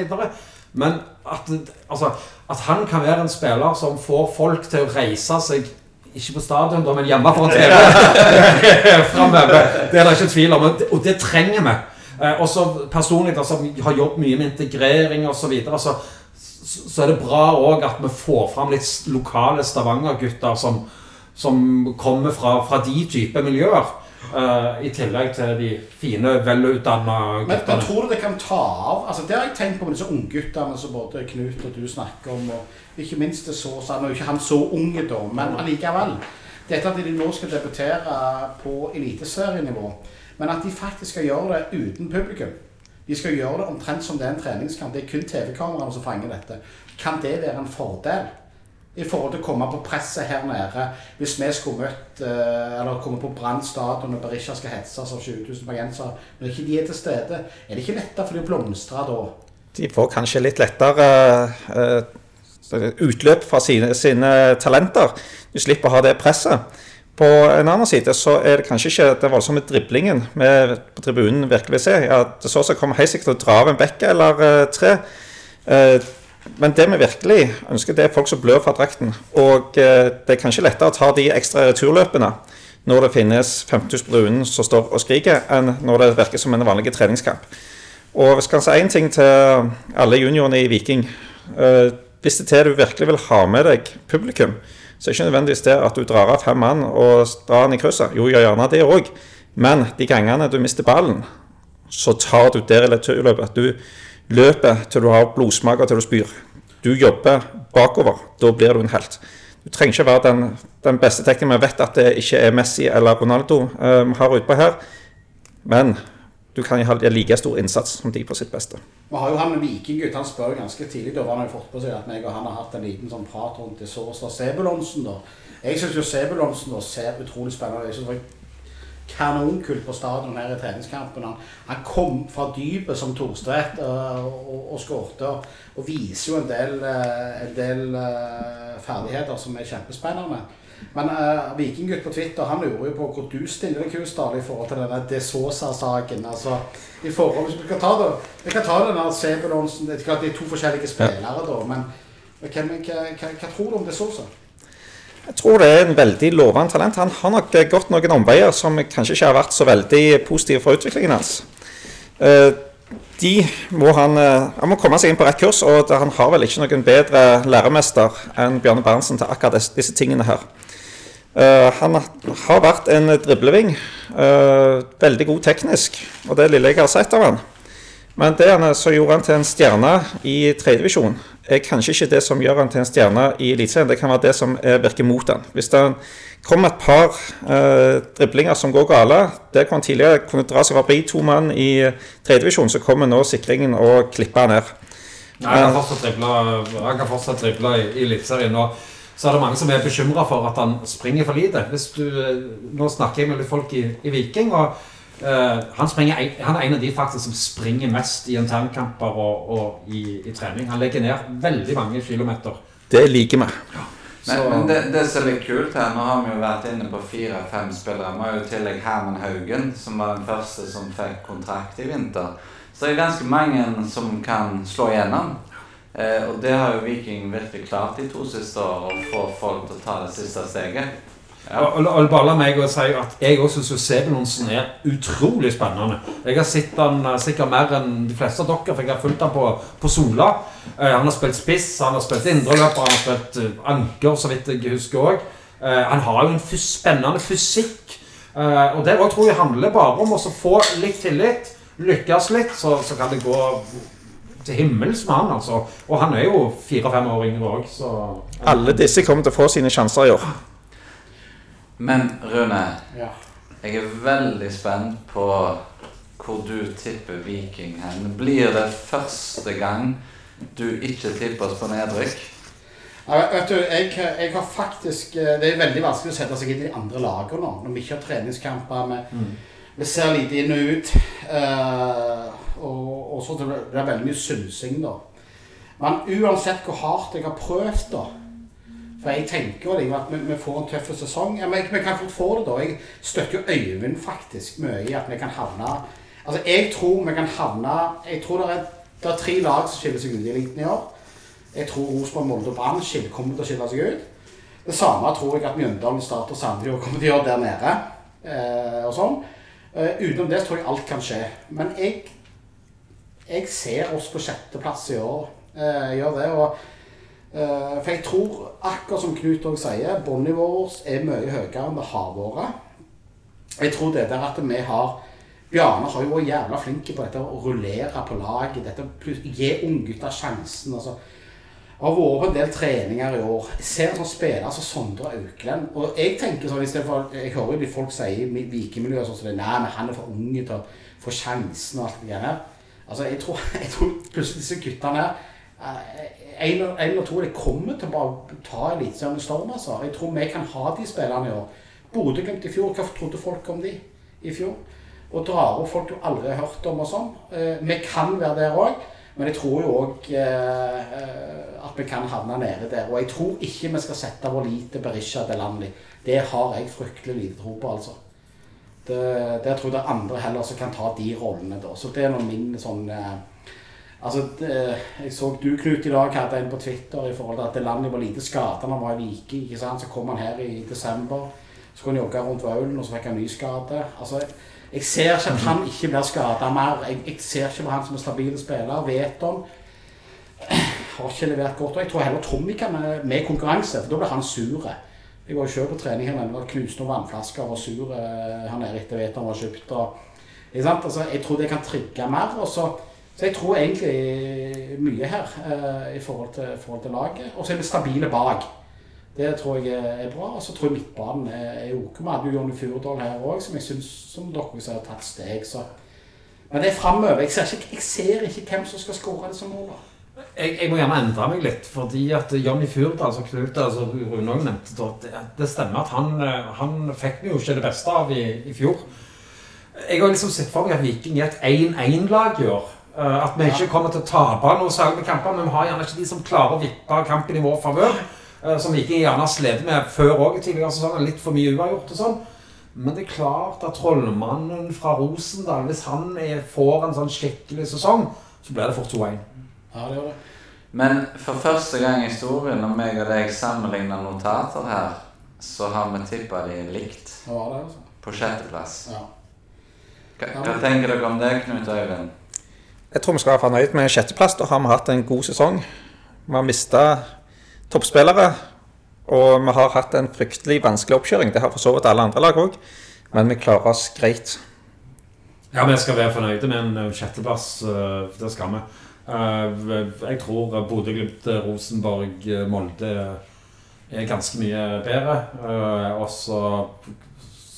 Men at, altså, at han kan være en spiller som får folk til å reise seg ikke på stadion, da, men hjemme foran TV framover. Det er det ikke tvil om, og det, trenger vi. Eh, også personlig, da, som har jobbet mye med integrering osv., så, så, så er det bra òg at vi får fram litt lokale Stavanger-gutter som, som kommer fra, fra de type miljøer. Eh, I tillegg til de fine, velutdanna Men, men tror du det kan ta av? Altså Det har jeg tenkt på med disse ungguttene som både Knut og du snakker om. Og ikke minst det så Nå og ikke han så unge, da, men allikevel. Dette at de nå skal debutere på eliteserienivå, men at de faktisk skal gjøre det uten publikum. De skal gjøre det omtrent som det er en treningskamp. Det er kun TV-kameraene som fanger dette. Kan det være en fordel? I forhold til å komme på presset her nede. Hvis vi skulle møtt eh, Eller komme på Brann stadion og Berisha skal hetses av 20 000 bergensere, når ikke de er til stede, er det ikke lettere for de å blomstre da? De får kanskje litt lettere eh, utløp fra sine, sine talenter. Du slipper å ha det presset. På en annen side så er det kanskje ikke den voldsomme driblingen vi på tribunen virkelig vil se. Ja, det så som kommer helt sikkert dra av en bekke eller eh, tre. Men det vi virkelig ønsker, det er folk som blør fra drakten. Og eh, det er kanskje lettere å ta de ekstra returløpene når det finnes 5000 på tribunen som står og skriker, enn når det virker som en vanlig treningskamp. Og jeg skal si én ting til alle juniorene i Viking. Eh, hvis det er til du virkelig vil ha med deg publikum, så er det ikke nødvendigvis det at du drar av fem mann og drar den i krysset. Jo, gjør gjerne det òg. Men de gangene du mister ballen, så tar du det returløpet. Løper til du har blodsmak og til du spyr. Du jobber bakover. Da blir du en helt. Du trenger ikke være den, den beste teknikeren. Vi vet at det ikke er Messi eller Ronaldo eh, vi har utpå her. Men du kan ha like stor innsats som de på sitt beste. Vi har jo han vikinggutt, han spør jo ganske tidlig, da var han jo fått på seg at meg og han har hatt en liten sånn prat rundt det såreste Sebulonsen, da. Jeg syns jo Sebulonsen da ser utrolig spennende ut. Kanonkult på stadion her i treningskampen. Han, han kom fra dypet som Thorstvedt og, og, og skårte, og, og viser jo en del, eh, en del uh, ferdigheter som er kjempespennende. Men uh, Vikinggutt på Twitter han lurer jo på hvor du stiller deg, Kusdal, i forhold til denne De Sosa-saken. Altså, i forhold, hvis vi kan ta det, vi kan ta denne Sebulonsen Det er to forskjellige spillere, da, men hva, hva, hva, hva tror du om De Sosa? Jeg tror det er en veldig lovende talent. Han har nok eh, gått noen omveier som kanskje ikke har vært så veldig positive for utviklingen hans. Eh, De må han, eh, han må komme seg inn på rett kurs, og han har vel ikke noen bedre læremester enn Bjørne Berntsen til akkurat disse, tingene her. Han har vært en dribleving. veldig god teknisk, og det lille jeg har sett av han. Men det han, som gjorde han til en stjerne i tredjedivisjon, er kanskje ikke det som gjør han til en stjerne i Eliteserien. Det kan være det som eh, virker mot han. Hvis det kommer et par eh, driblinger som går gale Det kan han tidligere kunne dra seg forbi to mann i tredjedivisjon, så kommer nå sikringen og klipper han ned. Nei, han kan fortsatt drible, han kan fortsatt drible i, i Eliteserien. Og så er det mange som er bekymra for at han springer for lite. Hvis du, nå snakker jeg med litt folk i, i Viking, og eh, han, springer, han er en av de faktisk som springer mest i internkamper og, og i, i trening. Han legger ned veldig mange kilometer. Det liker vi. Men, Så- men det, det som er litt kult her, nå har vi jo vært inne på fire-fem spillere. Vi har jo i tillegg Herman Haugen, som var den første som fikk kontrakt i vinter. Så det er ganske mange som kan slå igjennom. Eh, og det har jo Viking virkelig klart de to siste årene, å få folk til å ta det siste steget. Ja. Og, og, bare la meg si at jeg også syns Sebulonsen er utrolig spennende. Jeg har sett han eh, sikkert mer enn de fleste av dere, for jeg har fulgt han på, på Sola. Uh, han har spilt spiss, han har spilt indreløper, han har spilt uh, anker, så vidt jeg husker òg. han har jo en fys spennende fysikk. Og det også tror jeg handler bare om å få litt tillit, lykkes litt, så, så kan det gå til himmels med han, altså. Og han er jo fire-fem år yngre òg, så Alle disse kommer til å få sine sjanser i år. Men Rune, Ja. Jeg er veldig spent på hvor du tipper Viking hen. Blir det første gang du ikke tipper oss på nedrykk? Ja, vet du, jeg, jeg har faktisk eh, Det er veldig vanskelig å sette seg inn i de andre lagene nå. Når vi ikke har treningskamper. Vi, vi ser lite inn og ut. Uh, og, og så det blir det veldig mye synsing, da. Men uansett hvor hardt jeg har prøvd, da For jeg tenker jo at vi, vi får en tøff sesong. Ja, men vi kan fort få det, da. Jeg støtter jo Øyvind faktisk mye i at vi kan havne Altså, jeg tror vi kan havne Jeg tror det er, det er tre lag som skiller seg ut i eliten i år. Jeg tror Rosenborg, Molde og Brann kommer til å skille seg ut. Det samme tror jeg at Mjøndalen, Start og Sandefjord kommer til å gjøre der nede. Eh, og sånn. Eh, utenom det så tror jeg alt kan skje. Men jeg, jeg ser oss på sjetteplass i år. Eh, gjør det. og For jeg tror, akkurat som Knut òg sier, båndnivået vårt er mye høyere enn det har vært. Jeg tror det der at vi har Bjarne har jo vært jævla flink på dette å rullere på laget. dette plus- Gi unggutter sjansen. altså det har vært på en del treninger i år. Jeg ser sånn spiller som Sondre Auklend. Og jeg tenker sånn, i jeg hører jo de folk sier i vikingmiljøet sånn som det, nei, men han er for unge til å få sjansen og alt det der. Altså, jeg tror, jeg tror plutselig disse guttene her en, en og to de kommer til å ta Eliteserien liten storm. altså. Jeg tror vi kan ha de spillerne i år. Bodø-Glimt i fjor, hva trodde folk om de i fjor? Og drar opp folk du aldri har hørt om og sånn. Eh, vi kan være der òg. Men jeg tror jo òg eh, eh, at vi kan havne nede der. Og jeg tror ikke vi skal sette vår lit til Berisha Delandi. Det har jeg fryktelig lite tro på, altså. Det, der tror jeg det er andre heller som kan ta de rollene, da. Så det er nå min sånn Altså, det, Jeg så du, Knut, i dag hadde en på Twitter i forhold til at landet var lite skada da han var i Viking. ikke sant? Så kom han her i desember. Så kunne han jogge rundt Vaulen, og så fikk han ny skade. Altså, jeg ser ikke at han ikke blir skada mer. Jeg, jeg ser ikke på han som en stabil spiller. Vet om har ikke levert godt. Og jeg tror heller Tommy kan med, med konkurranse, for da blir han sur. Jeg var jo selv på trening her, men knuste noen vannflasker og var sur eh, han er etter Veton var kjøpt. Og, ikke sant? Altså, jeg tror det kan trigge mer. Og så, så jeg tror egentlig mye her eh, i forhold til, forhold til laget. Og så er vi stabile bak. Det tror jeg er bra. Og så tror jeg midtbanen er, ok. Vi hadde jo Jonny Furdal her òg, som jeg syns som dere har tatt steg. Så. Men det er framover. Jeg, jeg ser ikke hvem som skal skåre disse målene. Jeg, jeg må gjerne endre meg litt, fordi at Jonny Furdal, som Knut altså Rune nevnte, det, det stemmer at han, eh, han fikk vi jo ikke det beste av i, i fjor. Jeg har liksom sett for meg at Viking er et 1-1-lag i år. Eh, At vi ikke kommer til å tape noe særlig med kamper, men vi har gjerne ikke de som klarer å vippe kampen i vår favør. eh, Som Viking gjerne har slitt med før òg i tidligere sesonger. Litt for mye uavgjort og sånn. Men det er klart at trollmannen fra Rosendal, hvis han er, får en sånn skikkelig sesong, så blir det fort 2-1. Ja, det gjør det. Men for første gang i historien, når meg og deg sammenligner notater her, så har vi tippa de likt Det er det, altså. på sjetteplass. Ja. Hva, hva tenker dere om det, Knut Øyvind? Jeg tror vi skal være fornøyd med sjetteplass. Da har vi hatt en god sesong. Vi har mista toppspillere, og vi har hatt en fryktelig vanskelig oppkjøring. Det har for så vidt alle andre lag òg, men vi klarer oss greit. Ja, vi skal være fornøyde med en sjetteplass. eh, Det skal vi. Eh, Jeg tror Bodø, Glimt, Rosenborg, Molde er ganske mye bedre. Eh, Og så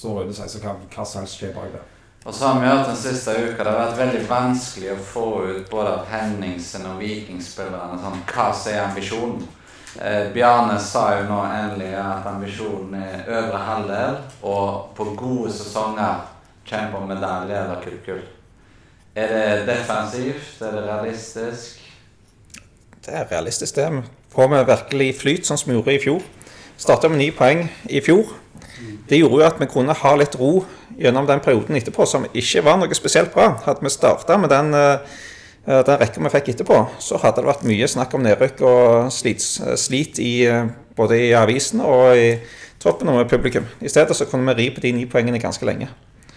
rører det seg så hva som helst skjer bak det. Og så har vi hørt den siste uka det har vært veldig vanskelig å få ut både av Henningsen og Vikingspillerne sånn, hva som er ambisjonen. Eh, Bjarne sa jo nå endelig at ambisjonen er øvre halvdel, og på gode sesonger kjempe om medalje eller kull-kull. Er det defensivt? Er det realistisk? Det er realistisk, det. Får vi virkelig flyt, sånn som vi gjorde i fjor. Starta med ni poeng i fjor. Det gjorde jo at vi kunne ha litt ro gjennom den perioden etterpå, som ikke var noe spesielt bra. Hadde vi starta med den, eh, den rekka vi fikk etterpå, så hadde det vært mye snakk om nedrykk og slit, slit i, eh, både i avisen og i troppen og med publikum. I stedet så kunne vi ri på de ni poengene ganske lenge.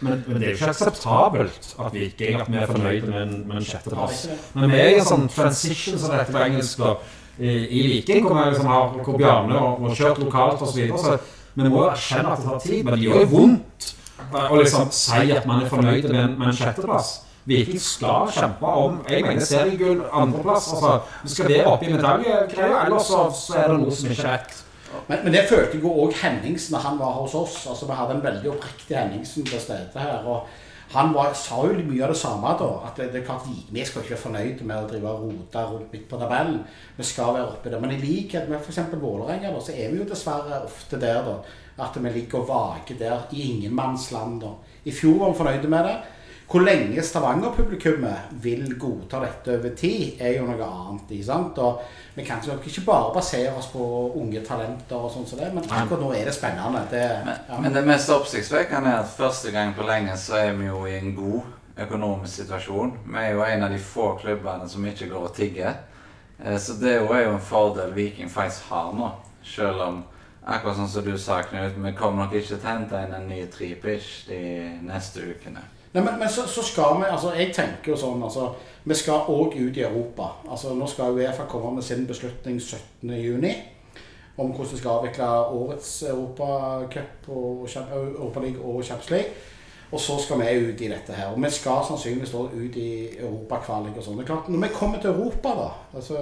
Men, men det er jo ikke akseptabelt at Viking at vi er fornøyde med en, med en sjetteplass. Men vi er i en sånn transition, som dette på engelsk, da, i, i Viking, hvor, vi liksom har, hvor Bjarne og kjørt lokalt osv. Så men vi må jo erkjenne at det tar tid. Men det gjør jo vondt å liksom si at man er fornøyd med en, med en sjetteplass. Viking skal kjempe om jeg mener seriegull, andreplass. Altså, skal det opp i medaljegreia, ellers så, så er det noe som ikke er rett. Men, men det følte jo òg Henningsen da han var hos oss. altså Vi hadde en veldig oppriktig Henningsen til stede her. og han var, sa jo mye av det samme da. At det, det er klart vi, skal ikke være fornøyde med å drive og rote midt på tabellen. Vi skal være oppe der. Men i likhet med f.eks. Vålerenga, så er vi jo dessverre ofte der da, at vi ligger og vaker der i ingenmannsland. da. I fjor var vi fornøyde med det. Hvor lenge Stavanger-publikummet vil godta dette over tid, er jo noe annet. ikke sant? Og vi kan ikke bare basere oss på unge talenter, og sånn som det, men akkurat nå er det spennende. Det, Men, ja. men det mest oppsiktsvekkende er at første gang på lenge så er vi jo i en god økonomisk situasjon. Vi er jo en av de få klubbene som ikke går og tigger. Eh, Så det er jo en fordel Viking faktisk har nå. Selv om, akkurat sånn som du sa, Knut, vi kommer nok ikke til å hente inn en ny tripish de neste ukene. Nei, men, men så, så skal vi altså Jeg tenker jo sånn altså Vi skal òg ut i Europa. altså Nå skal Uefa komme med sin beslutning 17.6 om hvordan vi skal avvikle årets Europacup og Europaliga og Champions League. Og så skal vi ut i dette her. Og vi skal sannsynligvis da ut i europakvalik og sånn. Når vi kommer til Europa, da altså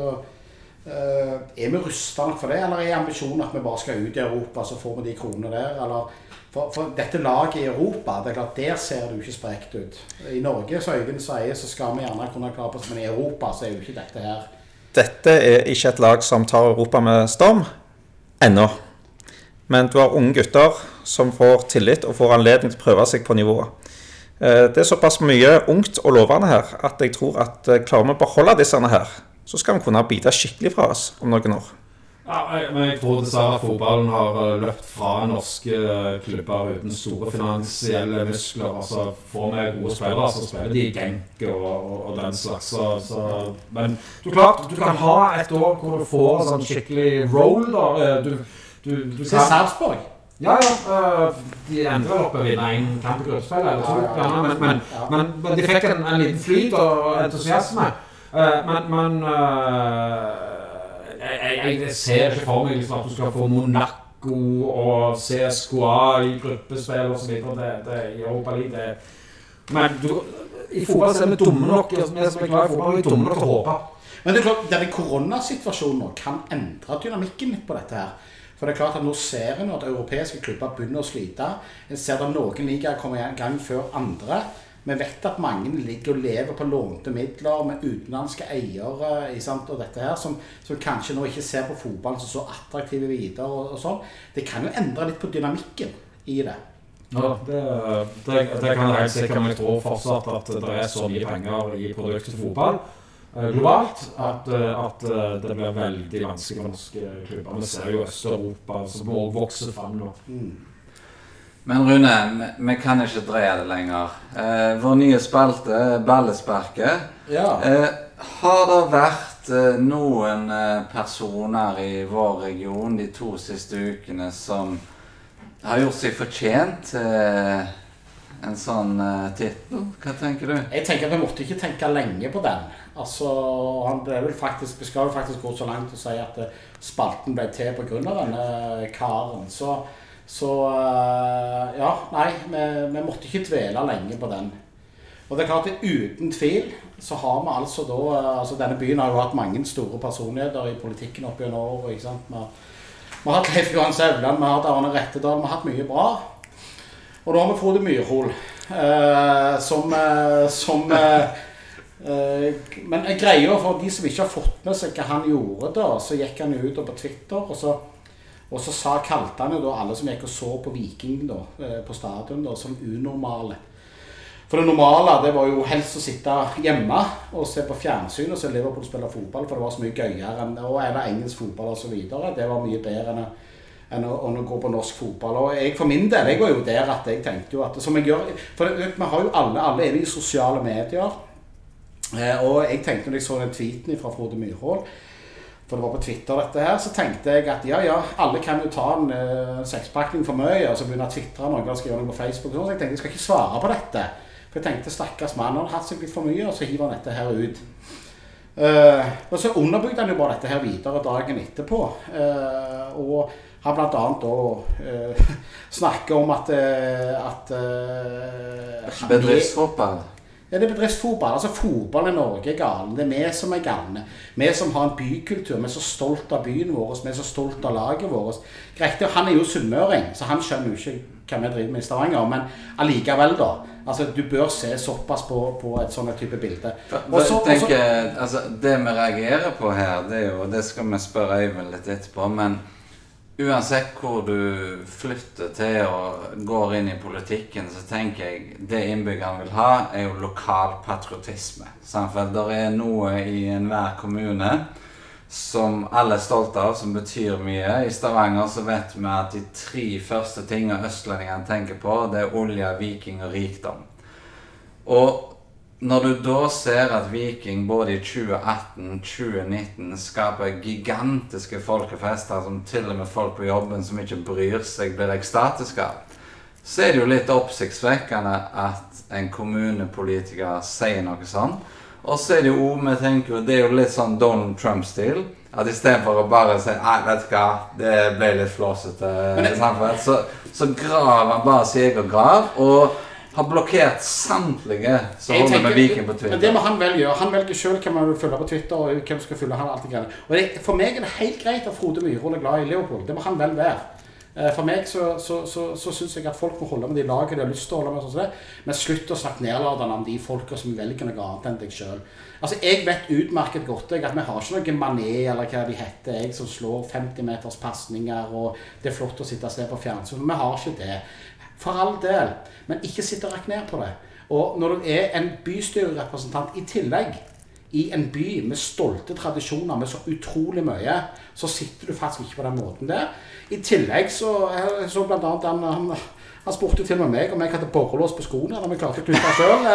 eh, Er vi rusta nok for det, eller er ambisjonen at vi bare skal ut i Europa, så får vi de kronene der? eller for, for dette laget i Europa, det er klart, der ser det jo ikke sprekt ut. I Norge, som Øyvind sier, så skal vi gjerne kunne klare oss, men i Europa så er jo ikke dette her Dette er ikke et lag som tar Europa med storm. Ennå. Men du har unge gutter som får tillit og får anledning til å prøve seg på nivået. Eh, Det er såpass mye ungt og lovende her at jeg tror at eh, klarer vi å beholde disse her, så skal vi kunne bite skikkelig fra oss om noen år. Ja, men jeg tror dessverre fotballen har eh, løpt fra norske eh, klubber uten store finansielle muskler. Altså Får vi gode spillere, så spiller de Genk og, og, og den slags. Så, så, men du, klart, du kan ha et år hvor du får sånn skikkelig roll. da. Eh, Du, du, du kan Sarpsborg. Ja, ja. De endte vel opp med å vinne én kamp i gruppespill eller to. Ja, ja. Men, men, men, men de fikk en, en liten flyt og entusiasme. Men men jeg, jeg, ser ikke for meg liksom, at du skal få Monaco og CSKA i gruppespill osv. Det, det, i Europa League. Men du, i fotball så er vi dumme nok Vi er glad i fotball, vi er dumme nok til å håpe. Men det er klart, denne koronasituasjonen nå kan endre dynamikken litt på dette her. For det er klart at Nå ser en at europeiske klubber begynner å slite. En ser at noen ligaer kommer i gang før andre. Vi vet at mange ligger og lever på lånte midler med utenlandske eiere sant, og dette her, som, som kanskje nå ikke ser på fotballen som så attraktive videre. og, og sånn. Det kan jo endre litt på dynamikken i det. Ja, det, det, det kan jeg helt sikkert, men jeg tror fortsatt at det er så mye penger i produktet fotball eh, globalt at, eh, at eh, det blir veldig vanskelig for norske klubber. Vi ser jo Øst-Europa som også vokser fram nå. Men Rune, vi, vi kan ikke dreie det lenger. Eh, vår nye spalte, Ballesparket. Ja. Eh, har det vært eh, noen eh, personer i vår region de to siste ukene som har gjort seg fortjent til en sånn uh, tittel? Hva tenker du? Jeg tenker at Vi måtte ikke tenke lenge på den. Altså, han ble vel faktisk, Vi skal jo faktisk gå så langt og si at eh, spalten ble til pga. denne karen. Så, så eh, Ja, nei, vi, vi måtte ikke dvele lenge på den. Og det er klart at Uten tvil så har vi altså da eh, altså Denne byen har jo hatt mange store personligheter i politikken opp gjennom sant? Vi vi har hatt Leif Johan Sauland, vi har hatt Arne Rettedal, vi har hatt mye bra. Og nå har vi Frode Myrhol, eh, som, eh, som eh, Men greia for de som ikke har fått med seg hva han gjorde, da, så gikk han jo ut på Twitter, og så, og så sa, kalte han jo da alle som gikk og så på Viking da, eh, på stadion, da, som unormale. For det normale det var jo helst å sitte hjemme og se på fjernsyn og se Liverpool spille fotball, for det var så mye gøyere enn og eller engelsk fotball osv. Det var mye bedre enn enn å, enn å gå på norsk fotball. Og jeg for min del, jeg var jo der at jeg tenkte jo at som jeg gjør, For det, vi har jo alle, alle er i sosiale medier. Eh, og jeg tenkte når jeg så den tweeten fra Frode Myrhol for det var på Twitter dette her, så tenkte jeg at ja, ja, alle kan jo ta en uh, sekspakning for mye, og så begynne å tvitre noe og skrive noe på Facebook. sånn, Så jeg tenkte jeg skal ikke svare på dette. For jeg tenkte stakkars mann, han har hatt seg litt for mye, og så hiver han dette her ut. Uh, og så underbygde han jo bare dette her videre dagen etterpå. Uh, og han annet da uh, snakker om at, eh, at eh, han- det Er bedriftsfotball? Altså Fotballen i Norge er galen. Det er vi som er galne. Vi som har en bykultur. Vi er så stolt av byen vår. Vi er så stolt av laget vårt. Greit, Han er jo sunnmøring, så han skjønner jo ikke hva vi driver med i Stavanger. Men allikevel, da. Altså, Du bør se såpass på, på et sånt type bilde. Også, tenker, tenker altså, Det vi reagerer på her, det er jo Det skal vi spørre Øyvind litt etterpå. men Uansett hvor du flytter til og går inn i politikken, så tenker jeg det innbyggerne vil ha, er jo lokal patriotisme. For det er noe i enhver kommune som alle er stolte av, som betyr mye. I Stavanger så vet vi at de tre første tingene østlendingene tenker på, det er olje, viking og rikdom. Og når du da ser at Viking både i 2018 2019 skaper gigantiske folkefester som til og med folk på jobben som ikke bryr seg, blir ekstatiske av, så er det jo litt oppsiktsvekkende at en kommunepolitiker sier noe sånn. Og så er det jo vi tenker jo, det er jo litt sånn Donald Trump-stil. At istedenfor å bare si Nei, vet du hva, det ble litt flåsete, så, så graver han bare sin egen grav. og har blokkert samtlige som holder med Viking på Twitter. Men det må han vel gjøre. Han velger sjøl hvem han vil følge på Twitter. og hvem skal følge han alt det greiene. Og det, For meg er det helt greit at Frode Myhrvold er glad i Leopold. Det må han vel være. Eh, for meg så, så, så, så syns jeg at folk må holde med de lagene de har lyst til å holde med. sånn det. Men slutt å snakke nedlatende om de folka som velger noe annet enn deg sjøl. Altså, jeg vet utmerket godt jeg, at vi har ikke noe mané eller hva de heter, jeg som slår 50 meters pasninger, og det er flott å sitte og se på fjernsyn. Vi har ikke det. For all del. Men ikke sitt og rekk ned på det. Og når du er en bystyrerepresentant i tillegg, i en by med stolte tradisjoner, med så utrolig mye, så sitter du faktisk ikke på den måten der. I tillegg så, så blant annet han, han, han spurte til og med meg om jeg hadde borrelås på skoene, om jeg klarte å knytte sjøl.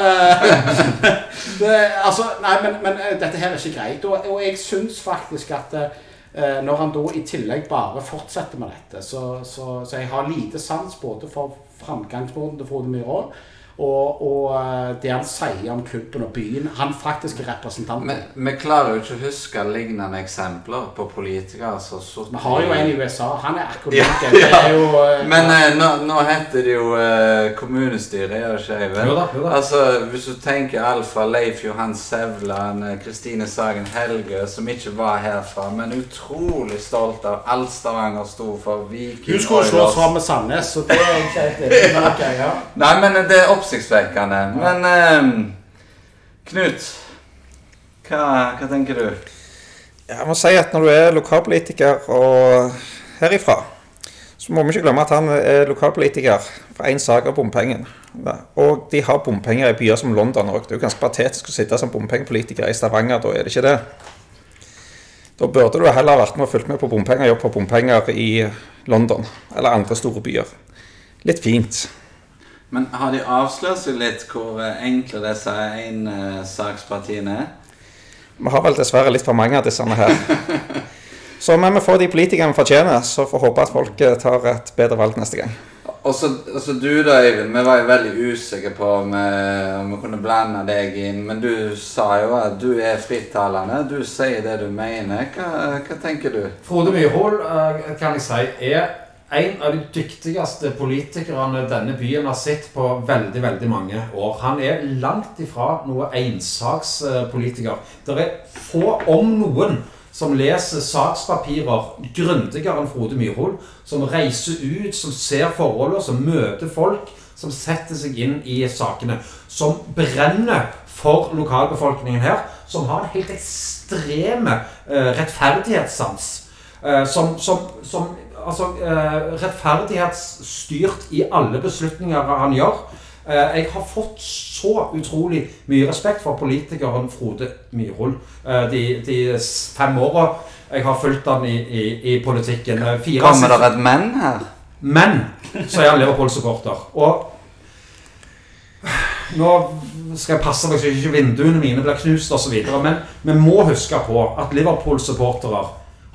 altså, nei, men, men, eh, dette her er ikke greit. Og, og jeg syns faktisk at eh, når han da i tillegg bare fortsetter med dette, så, så, så jeg har lite sans både for framgangsmåten til Frode Myhrvold. Og, og, eh, det han sier om klubben og byen. Han faktisk er representant. Vi klarer jo ikke å huske lignende eksempler på politikere som Vi har jo en i USA. Han er akkurat ja, det. Ja. Jo, uh, Men uh, nå, nå, heter det jo uh, kommunestyret, gjør det ikke, Eivind? Altså, hvis du tenker Alfa, Leif Johan Sevland, Kristine Sagen Helge, som ikke var herfra, men utrolig stolt av alt Stavanger sto for. Viking Hun skulle slås fram med Sandnes, så det er ikke helt ja. Nei, men det er oppsiktsvekkende. Men eh, Knut, hva, hva, tenker du? Jeg må si at når du er lokalpolitiker og herifra, så må vi ikke glemme at han er lokalpolitiker for én sak av bompengen. Og de har bompenger i byer som London òg. Det er jo ganske patetisk å sitte som bompengepolitiker i Stavanger, da er det ikke det. Da burde du heller vært med og fulgt med på bompenger, jobb på bompenger i London eller andre store byer. Litt fint. Men har de avslørt seg litt hvor eh, enkle disse ensakspartiene er? Vi har vel dessverre litt for mange av disse her. Så men vi får de politikerne vi fortjener, så får håpe at folk eh, tar et bedre valg neste gang. Og så du da, Øyvind. Vi var jo veldig usikre på om, eh, om vi kunne blande deg inn. Men du sa jo at du er frittalende. Du sier det du mener. Hva, hva tenker du? Frode Myhold, kan jeg si, er en av de dyktigste politikerne denne byen har sett på veldig veldig mange år. Han er langt ifra noe ensakspolitiker. Det er få, om noen, som leser sakspapirer grundigere enn Frode Myrhol. Som reiser ut, som ser forholdene, som møter folk. Som setter seg inn i sakene. Som brenner for lokalbefolkningen her. Som har en helt ekstreme uh, rettferdighetssans. Uh, som, som, som altså, eh, rettferdighetsstyrt i alle beslutninger han gjør. Eh, jeg har fått så utrolig mye respekt for politikeren Frode Myhrvold eh, de, de, fem åra jeg har fulgt han i, i, i politikken. Fire Kommer det et menn her? Men så er han Liverpool-supporter. Og nå skal jeg passe meg så ikke vinduene mine blir knust osv. Men vi må huske på at Liverpool-supportere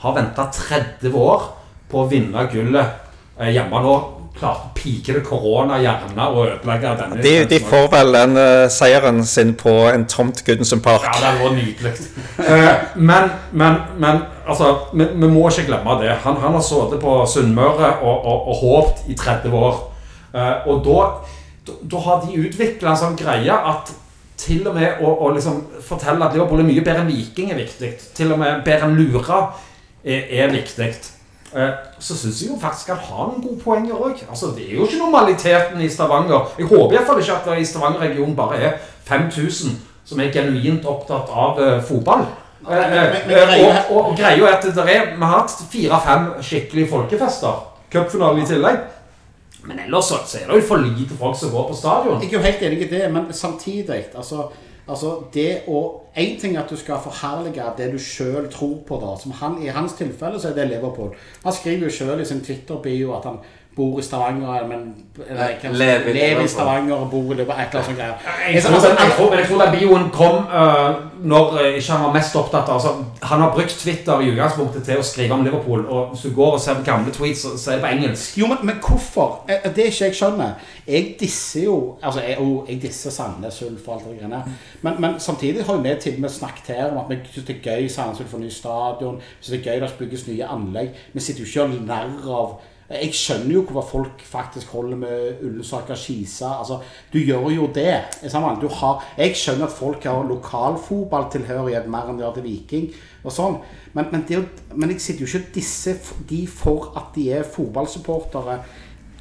har venta 30 år på å vinne gullet eh, hjemme nå. Klarte det korona gjerne å ødelegge denne. De, de får vel den uh, seieren sin på en tomt Gudensund Park. Ja, det var nydelig. uh, men, men, men altså, vi, vi, må ikke glemme det. Han, han har sittet på Sunnmøre og, og, og håpt i 30 år. Uh, og da, da, har de utvikla en sånn greie at til og med å, å liksom fortelle at Liverpool er mye bedre enn Viking er viktig. Til og med bedre enn Lura er, er viktig. Eh, så syns jeg jo faktisk han har noen gode poenger òg. Altså, det er jo ikke normaliteten i Stavanger. Jeg håper iallfall ikke at det i Stavanger-regionen bare er 5000 som er genuint opptatt av eh, fotball. Nei, men- men- men eh, og, og greia er at det er, vi har hatt fire-fem skikkelige folkefester. Cupfinale i tillegg. Men ellers så er det jo for lite folk som går på stadion. Jeg er jo helt enig i det, men samtidig altså, altså det å En ting er at du skal forherlige det du sjøl tror på. da, som han, I hans tilfelle så er det Liverpool. Han skriver jo sjøl i sin Twitter-bio at han bor i Stavanger, men Lever i lever i Stavanger og bor i Liverpool. Et eller annet sånt greier. Jeg tror, jeg, jeg, tror, jeg tror den bioen kom uh, når øh, ikke han var mest opptatt av altså, Han har brukt Twitter i utgangspunktet til å skrive om Liverpool. Og hvis du går og ser gamle tweets, så, så er det på engelsk. Jo, men, men hvorfor? Eh, Det er ikke jeg skjønner. Jeg disser jo Altså, jeg, jo, jeg disser Sandnes Ulf og alt det greiene. Men, men samtidig har vi til og med snakket her om at vi syns det er gøy Sandnes Ulf får ny stadion. Vi synes det er gøy det bygges nye anlegg. Vi sitter jo ikke og narr av jeg skjønner jo hvorfor folk faktisk holder med Ullensaker Skisa. Altså, du gjør jo det. har, jeg skjønner at folk har lokalfotballtilhørighet mer enn de har til Viking. og sånn. Men, men, det, men jeg sitter jo ikke disse de for at de er fotballsupportere.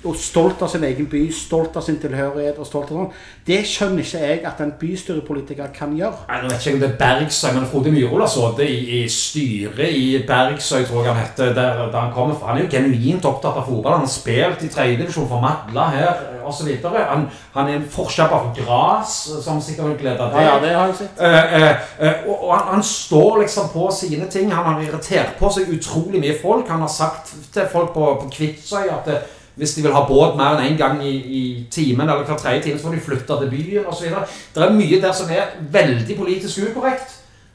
Og stolt av sin egen by, stolt av sin tilhørighet. og stolt av sånn. Det skjønner ikke jeg at en bystyrepolitiker kan gjøre. Nei, nå vet ikke jeg om det er Bergsøy, men Frode Myhrvold har sittet i, i styret i Bergsøy, tror jeg han heter, der, der han kommer fra. Han er jo genuint opptatt av fotball. Han har spilt i tredjedivisjon for Madla her, osv. Han, han er en forkjemper for gras, som sikkert vil glede deg. Ja, ja, det har jeg sett. Eh, eh, eh, og og han, han står liksom på sine ting. Han har irritert på seg utrolig mye folk. Han har sagt til folk på, på Kvitsøy at eh, hvis de vil ha båt mer enn én gang i, i timen, eller hver tredje time, så får de flytte til byen osv. Det er mye der som er veldig politisk ukorrekt,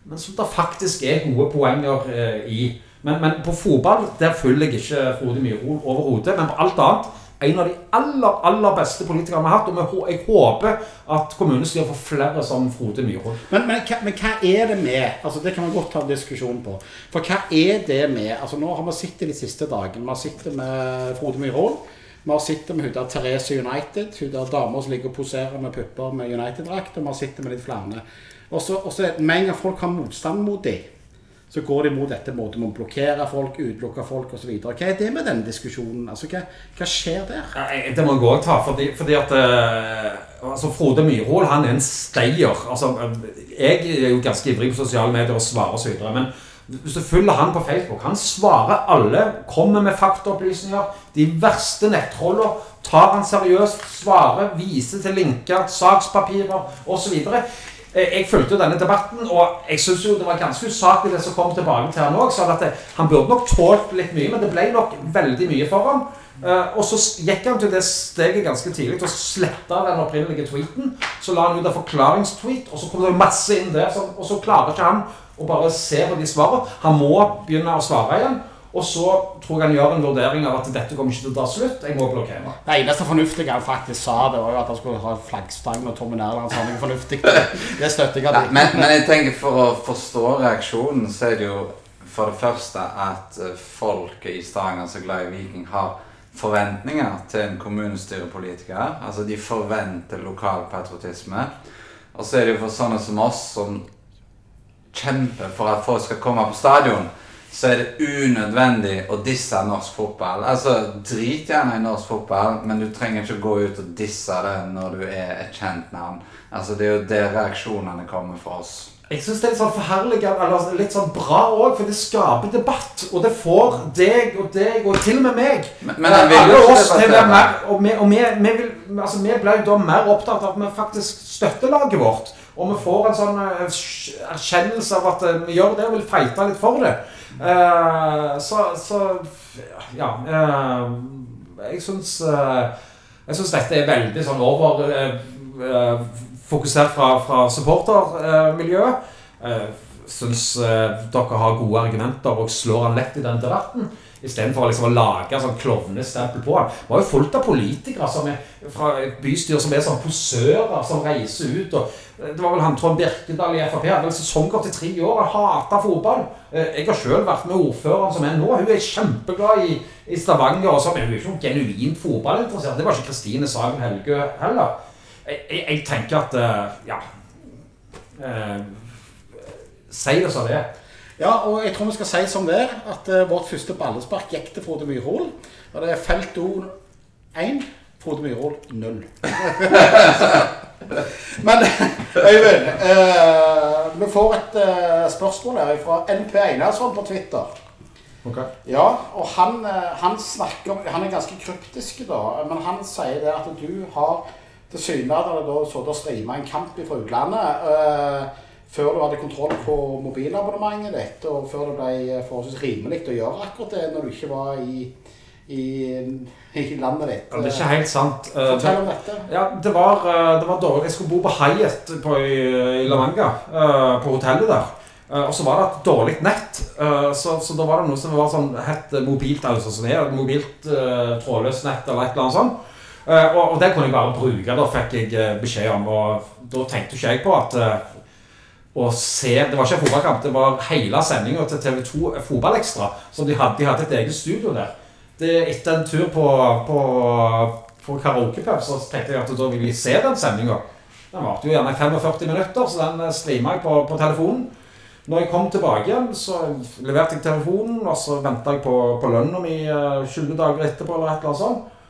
men som det faktisk er gode poenger eh, i. Men, men på fotball der følger jeg ikke Frode Myhrvold overhodet. Men på alt annet en av de aller aller beste politikerne vi har hatt. Og jeg håper at kommunestyret får flere som Frode Myhrvold. Men, men, men hva er det med altså Det kan vi godt ta en diskusjon på. For hva er det med altså Nå har vi sittet de siste dagene. Vi har sittet med Frode Myhrvold. Vi har sittet med hun der Therese United. Hun der dama som ligger og poserer med pupper med United-drakt. Og vi har sittet med litt flere. Og så er det- en gang folk har motstand mot dem, så går de mot dette måten med å blokkere folk, utelukke folk osv. Hva er det med denne diskusjonen? Altså, hva, hva skjer der? Det må jeg òg ta, fordi, fordi at eh, altså Frode Myhrvold han er en stayer. Altså, jeg er jo ganske ivrig på sosiale medier og svarer så videre. Men hvis du følger han på Facebook Han svarer alle, kommer med faktaopplysninger. De verste nettrollene tar han seriøst, svarer, viser til linker, sakspapirer osv. Eh, Jeg fulgte jo denne debatten, og jeg syns jo det var ganske usaklig det som kom tilbake til han òg. Han burde nok tålt litt mye, men det ble nok veldig mye for ham. Eh, og så gikk han til det steget ganske tidlig og sletta den opprinnelige tweeten. Så la han ut en forklaringstweet, og så kom det masse inn der. Og så klarer ikke han å bare se på de svarene. Han må begynne å svare igjen. Og så tror jeg han gjør en vurdering av at dette kommer ikke til å ta slutt. Jeg må blokkere. Det eneste fornuftige han faktisk sa, det var jo at han skulle ha flaggstang og Tommy Nærland sa noe fornuftig. Det støtter jeg. At men, men jeg tenker for å forstå reaksjonen, så er det jo for det første at eh, folket i Stavanger som er glad i Viking, har forventninger til en kommunestyrepolitiker. Altså de forventer lokal patriotisme. Og så er det jo for sånne som oss, som kjemper for at folk skal komme på stadion, så er det unødvendig å disse norsk fotball. Altså, Drit gjerne i norsk fotball, men du trenger ikke gå ut og disse det når du er et kjent navn. Altså, Det er jo der reaksjonene kommer fra oss. Jeg syns det er litt sånn forherligende, eller litt sånn bra òg, for det skaper debatt. Og det får deg og deg, og til og med meg Men- men jeg vil jo ikke debattere. mer, Og, vi, og vi, vi, vil, altså, vi ble jo da mer opptatt av at vi faktisk støtter laget vårt. Og vi får en sånn eh, erkjennelse av at eh, vi gjør det og vil feite litt for det. Eh, så, så Ja. Uh, jeg syns uh, dette er veldig sånn over eh, eh, fokusert fra, fra supportermiljøet. Uh, syns dere har gode argumenter og slår han lett i den debatten. Istedenfor liksom å lage sånn klovnestempel på han. Det var jo fullt av politikere er, fra bystyret som er sånn posører som reiser ut. og eh, Det var vel han Trond Birkedal i Frp. Hadde vel sesongkort i tre år. Han hata fotball. Eh, Jeg har sjøl vært med ordføreren som er nå. Hun er kjempeglad i, i Stavanger. og så, Men hun er ikke noen genuint fotballinteressert. Det var ikke Kristine Sagen Helgø heller. Jeg, jeg, jeg tenker at eh, ja, eh, Si det som det er. Ja, og jeg tror vi skal si som det er, at eh, vårt første ballespark gikk til Frode Myrhol. Og det er felt O 1, Frode Myrhol 0. Men Øyvind, eh, vi får et eh, spørsmål her fra NP Einarsson på Twitter. Ok. Ja, og han, eh, han snakker Han er ganske kryptisk, da. Men han sier det at du har tilsynelatende sittet og streama en kamp fra utlandet. eh, før du hadde kontroll på mobilabonnementet ditt, og før det ble eh, forholdsvis rimelig å gjøre akkurat det når du ikke var i, i, i landet ditt. Ja, det er ikke helt sant. Eh, Fortell om dette. Ja, det var, eh, det var dårlig. Jeg skulle bo på Hyatt på, i, i La Manga, på hotellet der. Og så var det et dårlig nett. Så, så da var det noe som var sånn het mobilt altså sånn som er, mobilt uh, trådløst nett eller et eller annet sånt. Uh, Og, og det kunne jeg bare bruke, da fikk jeg beskjed om. Og da tenkte ikke jeg på at eh, å se Det var ikke en fotballkamp, det var hele sendinga til TV2 Fotballekstra. Som de hadde, de hadde et eget studio der. Det, etter en tur på, på, på karaokepub så tenkte jeg at da ville jeg se den sendinga. Den varte jo gjerne 45 minutter, så den eh, streama jeg på, på telefonen. Når jeg kom tilbake igjen, så leverte jeg telefonen, og så venta jeg på, på lønna mi eh, 20 dager etterpå. eller et eller annet sånt.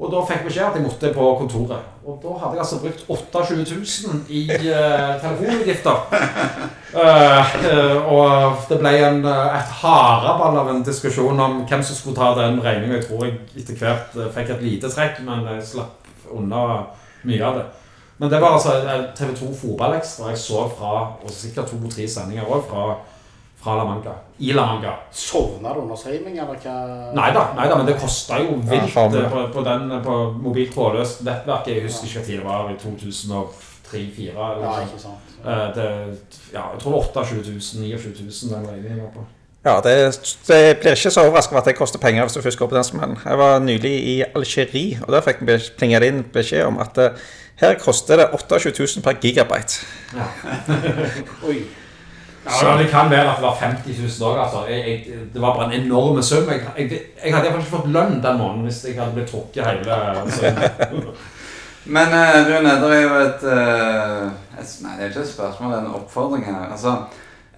Og da fikk jeg beskjed at jeg måtte på kontoret. Og da hadde jeg altså brukt 28 000 i uh, telefonutgifter. Uh, uh, og det ble en, et haraball av en diskusjon om hvem som skulle ta den regninga. Jeg tror jeg etter hvert fikk et lite trekk, men jeg slapp unna mye av det. Men det var altså TV 2 Fotballekstra jeg så fra, og sikkert to-tre sendinger òg, fra, fra La Manga. I La Manga. Sovna du under streaming, eller hva? Nei da, nei da, men det kosta jo vilt Ja, eh, på, på, den, på mobilt trådløst nettverk. Jeg husker ikke når det var, i 2003-2004 eller Ja, ikke sant. Eh, det, ja, jeg tror 28 000, 29 000 den regningen var på. Ja, det, det blir ikke så overraskende at det koster penger hvis du først går på den smellen. Jeg var nylig i Algerie, og der fikk vi plinga inn beskjed om at eh, her koster det 28 000 per gigabyte. Oi. Ja, Det kan være at det var 50 000 òg. Altså. Det var bare en enorm sum. Jeg, jeg, jeg hadde iallfall ikke fått lønn den måneden hvis jeg hadde blitt trukket hele altså. Men eh, Rune, det er jo et, eh, et Nei, det er ikke et spørsmål, det er en oppfordring her. Altså,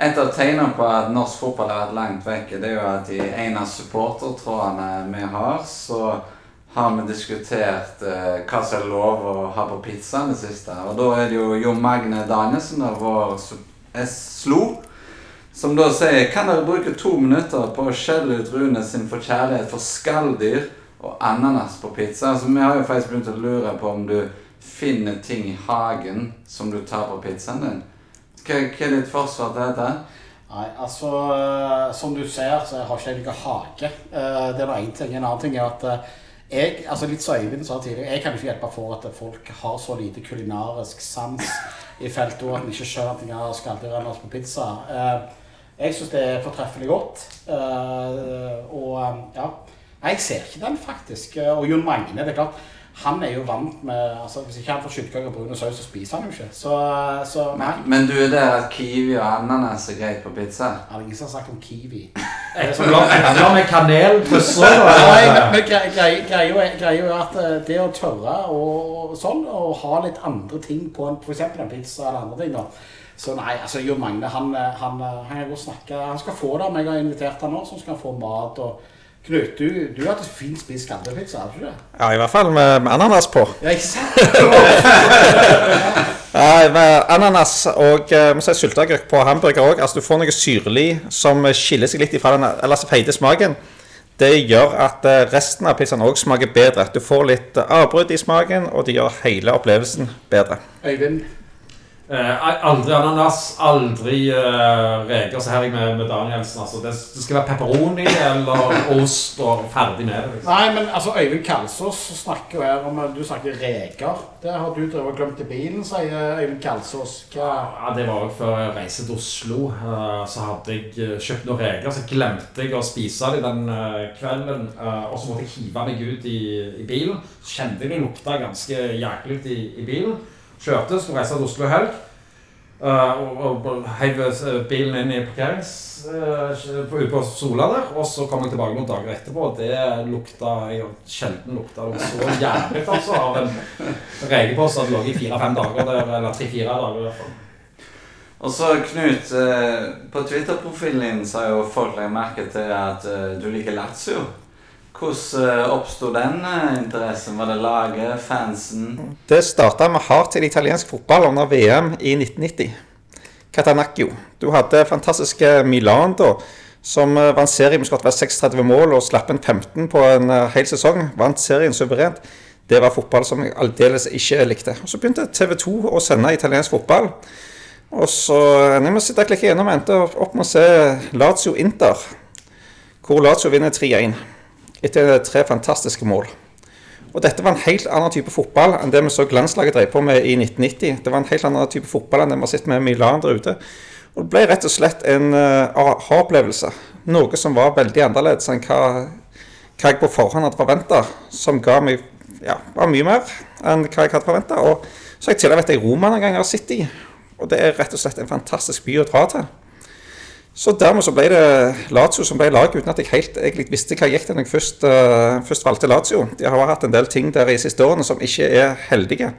et av tegnene på at norsk fotball har vært langt vekk, det er jo at i en av supportertrådene vi har, så har vi diskutert eh, hva som er lov å ha på pizzaen det siste. Og da er det jo Jon Magne Danielsen, da, vår su- S-slo, som da sier Kan dere bruke to minutter på å skjelle ut Rune sin forkjærlighet for skalldyr og ananas på pizza? Altså, vi har jo faktisk begynt å lure på om du finner ting i hagen som du tar på pizzaen din. Hva, hva er ditt forsvar til dette? Nei, altså eh, Som du ser, så har ikke jeg noen hage. Eh, Det er én ting. En annen ting er at eh, jeg, altså litt som Øyvind sa tidligere, jeg kan ikke hjelpe for at folk har så lite kulinarisk sans i feltet og at en ikke skjønner at skal har skalldyr ananas på pizza. Eh, Jeg syns det er fortreffelig godt. Eh, Og eh, ja. Jeg ser ikke den, faktisk. Og Jon Magne, det er klart. Han er jo vant med altså Hvis ikke han får skyldkake og brun saus, så spiser han jo ikke. Så, så. Men, men du er der at kiwi og ananas er greit på pizza? Det er ingen som har sagt om kiwi. Ja, med kanel greia er- er at eh, det å tørre og sånn, og ha litt andre ting på en, for eksempel en pizza eller andre ting da. Så nei, altså Jo Magne, han, eh, han, eh, han er. Han skal få det, men jeg har invitert han nå, så han skal få mat og Knut, du, du har hatt fint spist skalldyrbpizza, har du ikke det? Ja, i hvert fall med, med ananas på. Ja, ikke sant? Ja, med ananas og uh, si, sylteagurk på hamburger òg. Altså, du får noe syrlig som skiller seg litt fra den ellers feite smaken. Det gjør at eh, resten av pizzaen òg smaker bedre. Du får litt eh, avbrudd i smaken, og det gjør hele opplevelsen bedre. Øyvind, Eh, aldri ananas, aldri eh, reker. Så her er jeg med, med Danielsen. Altså, det, det skal være pepperoni eller ost og ferdig med det. Liksom. Nei, men altså Øyvind Kalsås snakker jo her om Du snakker reker. Det har du drevet og glemt i bilen, sier Øyvind Kalsås. Hva Ja, Det var jo før jeg reiste til Oslo. eh, Så hadde jeg eh, kjøpt noen reker, så glemte jeg å spise dem den eh, kvelden. eh, Og så måtte jeg hive meg ut i, i bilen. Så kjente jeg det lukta ganske jæklig i, i bilen. Kjørte, skulle reise til Oslo helg. eh, og, og, og heiv eh, bilen inn i parkerings uh, på- Sola der. Og så kom jeg tilbake noen dager etterpå, og det lukta Jeg sjelden lukta det så jævlig altså, av en rekepost som lå i fire-fem dager der. Eller tre-fire dager i hvert fall. Og så, Knut, på Twitter-profilen din så har jo folk lagt merke til at du liker Lazio. Hvordan eh, oppsto den eh, interessen? Var det laget, fansen? Det starta med hardt til italiensk fotball under VM i 1990. Catanacchio. Du hadde fantastiske Milan da, som eh, vant serien med skåret 36 mål og slapp en 15 på en hel sesong. Vant serien suverent. Det var fotball som jeg aldeles ikke likte. Og Så begynte TV 2 å sende italiensk fotball. Og så jeg må sitte og klikke gjennom, endte opp med å se Lazio Inter, hvor Lazio vinner 3-1 etter tre fantastiske mål. Og dette var en helt annen type fotball enn det vi så glanslaget drev på med i 1990. Det var en helt annen type fotball enn det vi har sett med Milan der ute. Og det ble rett og slett en uh, aha-opplevelse. Noe som var veldig annerledes enn hva, hva jeg på forhånd hadde forventa. Som ga meg ja, mye mer enn hva jeg hadde forventa. Og så har jeg tidligere vært i Roma noen ganger og sittet i. Og det er rett og slett en fantastisk by å dra til. Så dermed så ble det Lazio som ble laget, uten at jeg helt egentlig visste hva jeg gikk til når jeg først, uh, først valgte Lazio. De har hatt en del ting der i siste årene som ikke er heldige.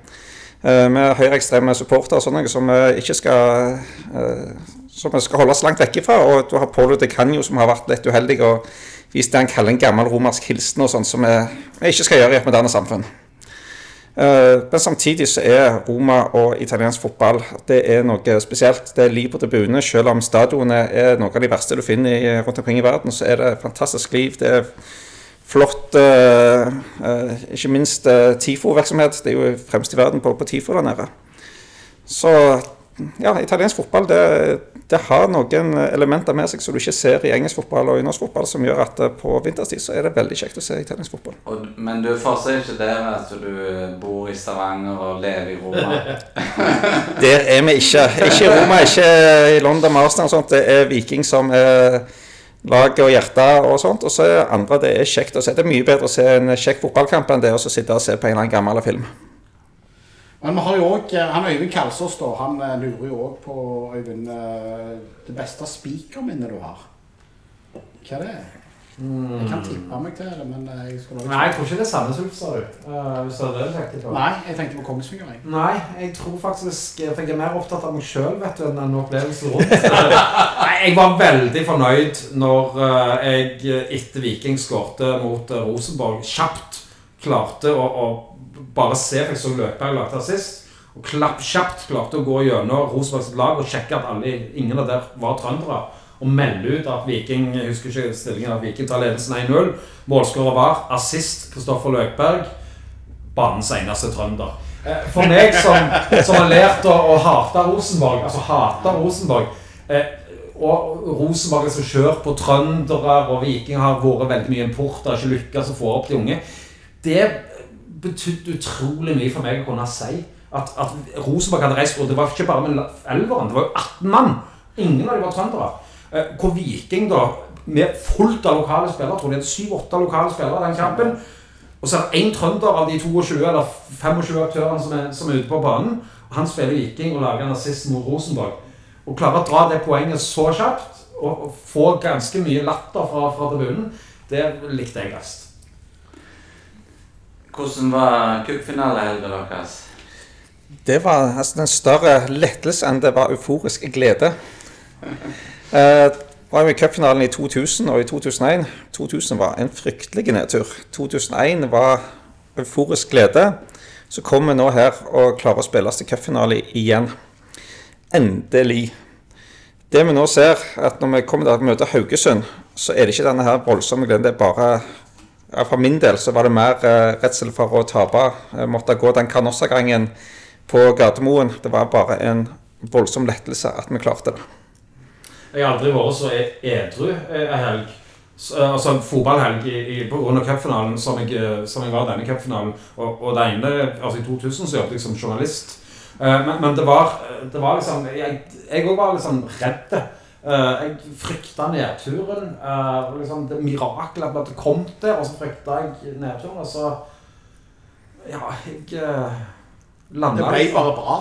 Uh, med høyreekstreme supportere og sånne som vi ikke skal uh, som vi skal holde oss langt vekk ifra. Og du har Paulo de Canio som har vært litt uheldig og vist det han kaller en gammel romersk hilsen og sånn som vi, vi ikke skal gjøre i et moderne samfunn. Eh, men samtidig så er Roma og italiensk fotball det er noe spesielt. Det er liv på tribunene. Selv om stadionene er noe av de verste du finner rundt omkring i verden, så er det fantastisk liv. Det er flott uh, uh, Ikke minst TIFO-virksomhet. Det er jo fremst i verden på, på TIFO der nede. Så ja, italiensk fotball det, det, har noen elementer med seg som du ikke ser i engelsk fotball og i norsk fotball, som gjør at på vinterstid så er det veldig kjekt å se italiensk fotball. Og, men du er fortsatt ikke der at du bor i Stavanger og lever i Roma? der er vi ikke. Ikke i Roma, ikke i London Marston og sånt. Det er Viking som er lag og hjerte og sånt. Og så andre det er kjekt å se. Det er mye bedre å se en kjekk fotballkamp enn det å sitte og se på en eller annen gammel film. Men vi har jo også, han Øyvind Kalsås da, han eh, lurer jo òg på Øyvind, eh, det beste spikerminnet du har. Hva er det? Jeg kan tippe meg til det, men eh, jeg skal Nei, jeg tror ikke det er Sandnes Ulf, sa du. Uh, hvis det er det du tenkte på. Nei, jeg tenkte på Kongsvinger. jeg. Nei, jeg tror faktisk For jeg er mer opptatt av meg sjøl enn en opplevelse rundt. Nei, jeg var veldig fornøyd når jeg etter Viking skårte mot Rosenborg kjapt klarte å, å bare se for jeg så Løkberg lagde assist. Og klapp kjapt klarte å gå gjennom Rosenborgs lag og sjekke at alle, ingen av der var trøndere. Og melde ut at Viking jeg husker ikke stillingen at Viking tar ledelsen 1-0. Målskårer var assist Kristoffer Løkberg. Banens eneste trønder. Eh, for meg som, som har lært å, å hate Rosenborg, altså hate Rosenborg eh, Og Rosenborg som kjører på trøndere, og Viking har vært veldig mye import, har ikke lykkes å få opp de unge. Det betydde utrolig mye for meg å kunne si at, at Rosenborg hadde reist Og det var ikke bare med elveren, det var jo 18 mann. Ingen av dem var trøndere. Eh, hvor Viking, da, med fullt av lokale spillere, tror de hadde syv-åtte lokale spillere i den kampen. Og så er det én trønder av de 22 eller 25 aktørene som er, som er ute på banen. og Han spiller Viking og lager en assist mot Rosenborg. Å klare å dra det poenget så kjapt og få ganske mye latter fra, fra tribunen, det likte jeg best. Hvordan var cupfinalehelga deres? Det var nesten en større lettelse enn det var euforisk glede. Eh, var jo i cupfinalen i 2000 og i 2001. 2000 var en fryktelig nedtur. 2001 var euforisk glede. Så kommer vi nå her og klarer å spille oss til cupfinale igjen. Endelig. Det vi nå ser, at når vi kommer til å møte Haugesund, så er det ikke denne her voldsomme gleden. Det er bare For min del så var det mer eh, redsel for å tape. Jeg måtte gå den Canossa-gangen på Gardermoen. Det var bare en voldsom lettelse at vi klarte det. Jeg har aldri vært så e- edru en helg. Altså fotballhelg på grunn av cupfinalen som, jeg- som jeg var denne cupfinalen. Og, og det ene Altså i 2000 så jobbet jeg som journalist. Eh, Men, men det var Det var liksom Jeg òg var liksom redd. Eh, Jeg frykta nedturen. Uh, og liksom Det mirakelet at det kom der, og så frykta jeg nedturen. Og så Ja, jeg uh, landa Det ble bare bra.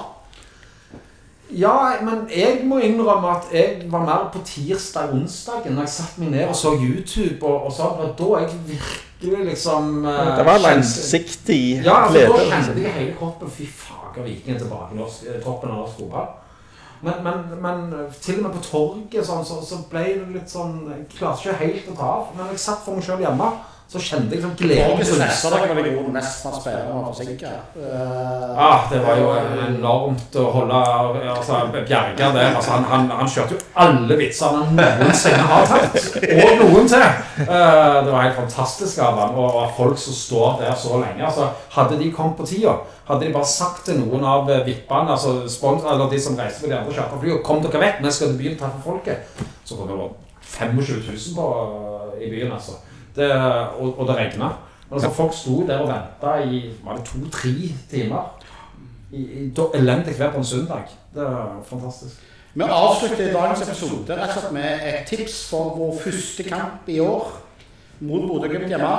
Ja, men jeg må innrømme at jeg var mer på tirsdag-onsdagen da jeg satte meg ned og så YouTube. og, og så, og da jeg virkelig liksom uh, Det var langsiktig glede. Ja, altså, da liksom. kjente jeg hele kroppen Fy fager, Viking er tilbake i eh, toppen av norsk fotball. Men, men, men til og med på torget sånn, så, så ble det litt sånn Jeg klarte ikke helt å ta av. Men jeg satt for meg sjøl hjemme, så kjente jeg liksom glede. Norge neste mest med at spillerne var forsinka. Ah, det var jo enormt å holde altså, Bjerga der. Altså, han, han, han kjørte jo alle vitsene han noensinne har tatt. Og noen til. Uh, det var helt fantastisk av ham. Og og folk som står der så lenge. Altså, hadde de kommet på tida, hadde de bare sagt til noen av vippene, altså sponsor, eller de som reiste for de andre charterflyene Kom dere vekk, vi skal til byen og treffe folket. Så kom det bare 25 000 på, i byen, altså. Det, og, og det regna. Men ja. folk sto der og venta i var det to-tre timer. I, i elendig vær på en søndag. Det er fantastisk. Vi avslutter dagens episode rett og slett med et tips for vår første kamp i år mot Bodø-Glimt hjemme.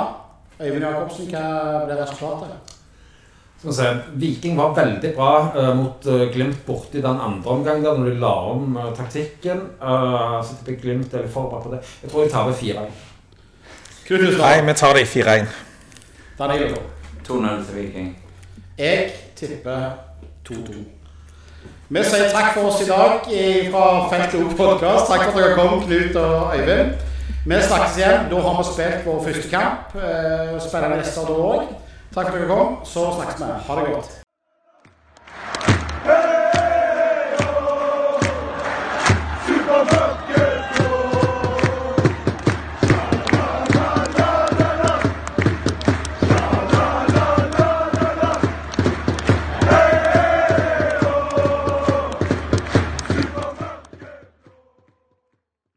Øyvind Jacobsen, hva ble resultatet? Viking var veldig bra uh, mot uh, Glimt borti den andre omgangen der, når de la om uh, taktikken. Uh, så Glimt er litt forberedt på det. Jeg tror de taper 4. Nei, vi tar det i 4-1. Danilo. 2-0 til Viking. Jeg tipper 2-2. Vi sier takk for oss i dag fra Felt O podkast. Takk for at dere kom, Knut og Øyvind. Vi snakkes igjen. Da har vi spilt vår første kamp. Spennende Spiller neste år da òg. Takk for at dere kom. Så snakkes vi. Ha det godt.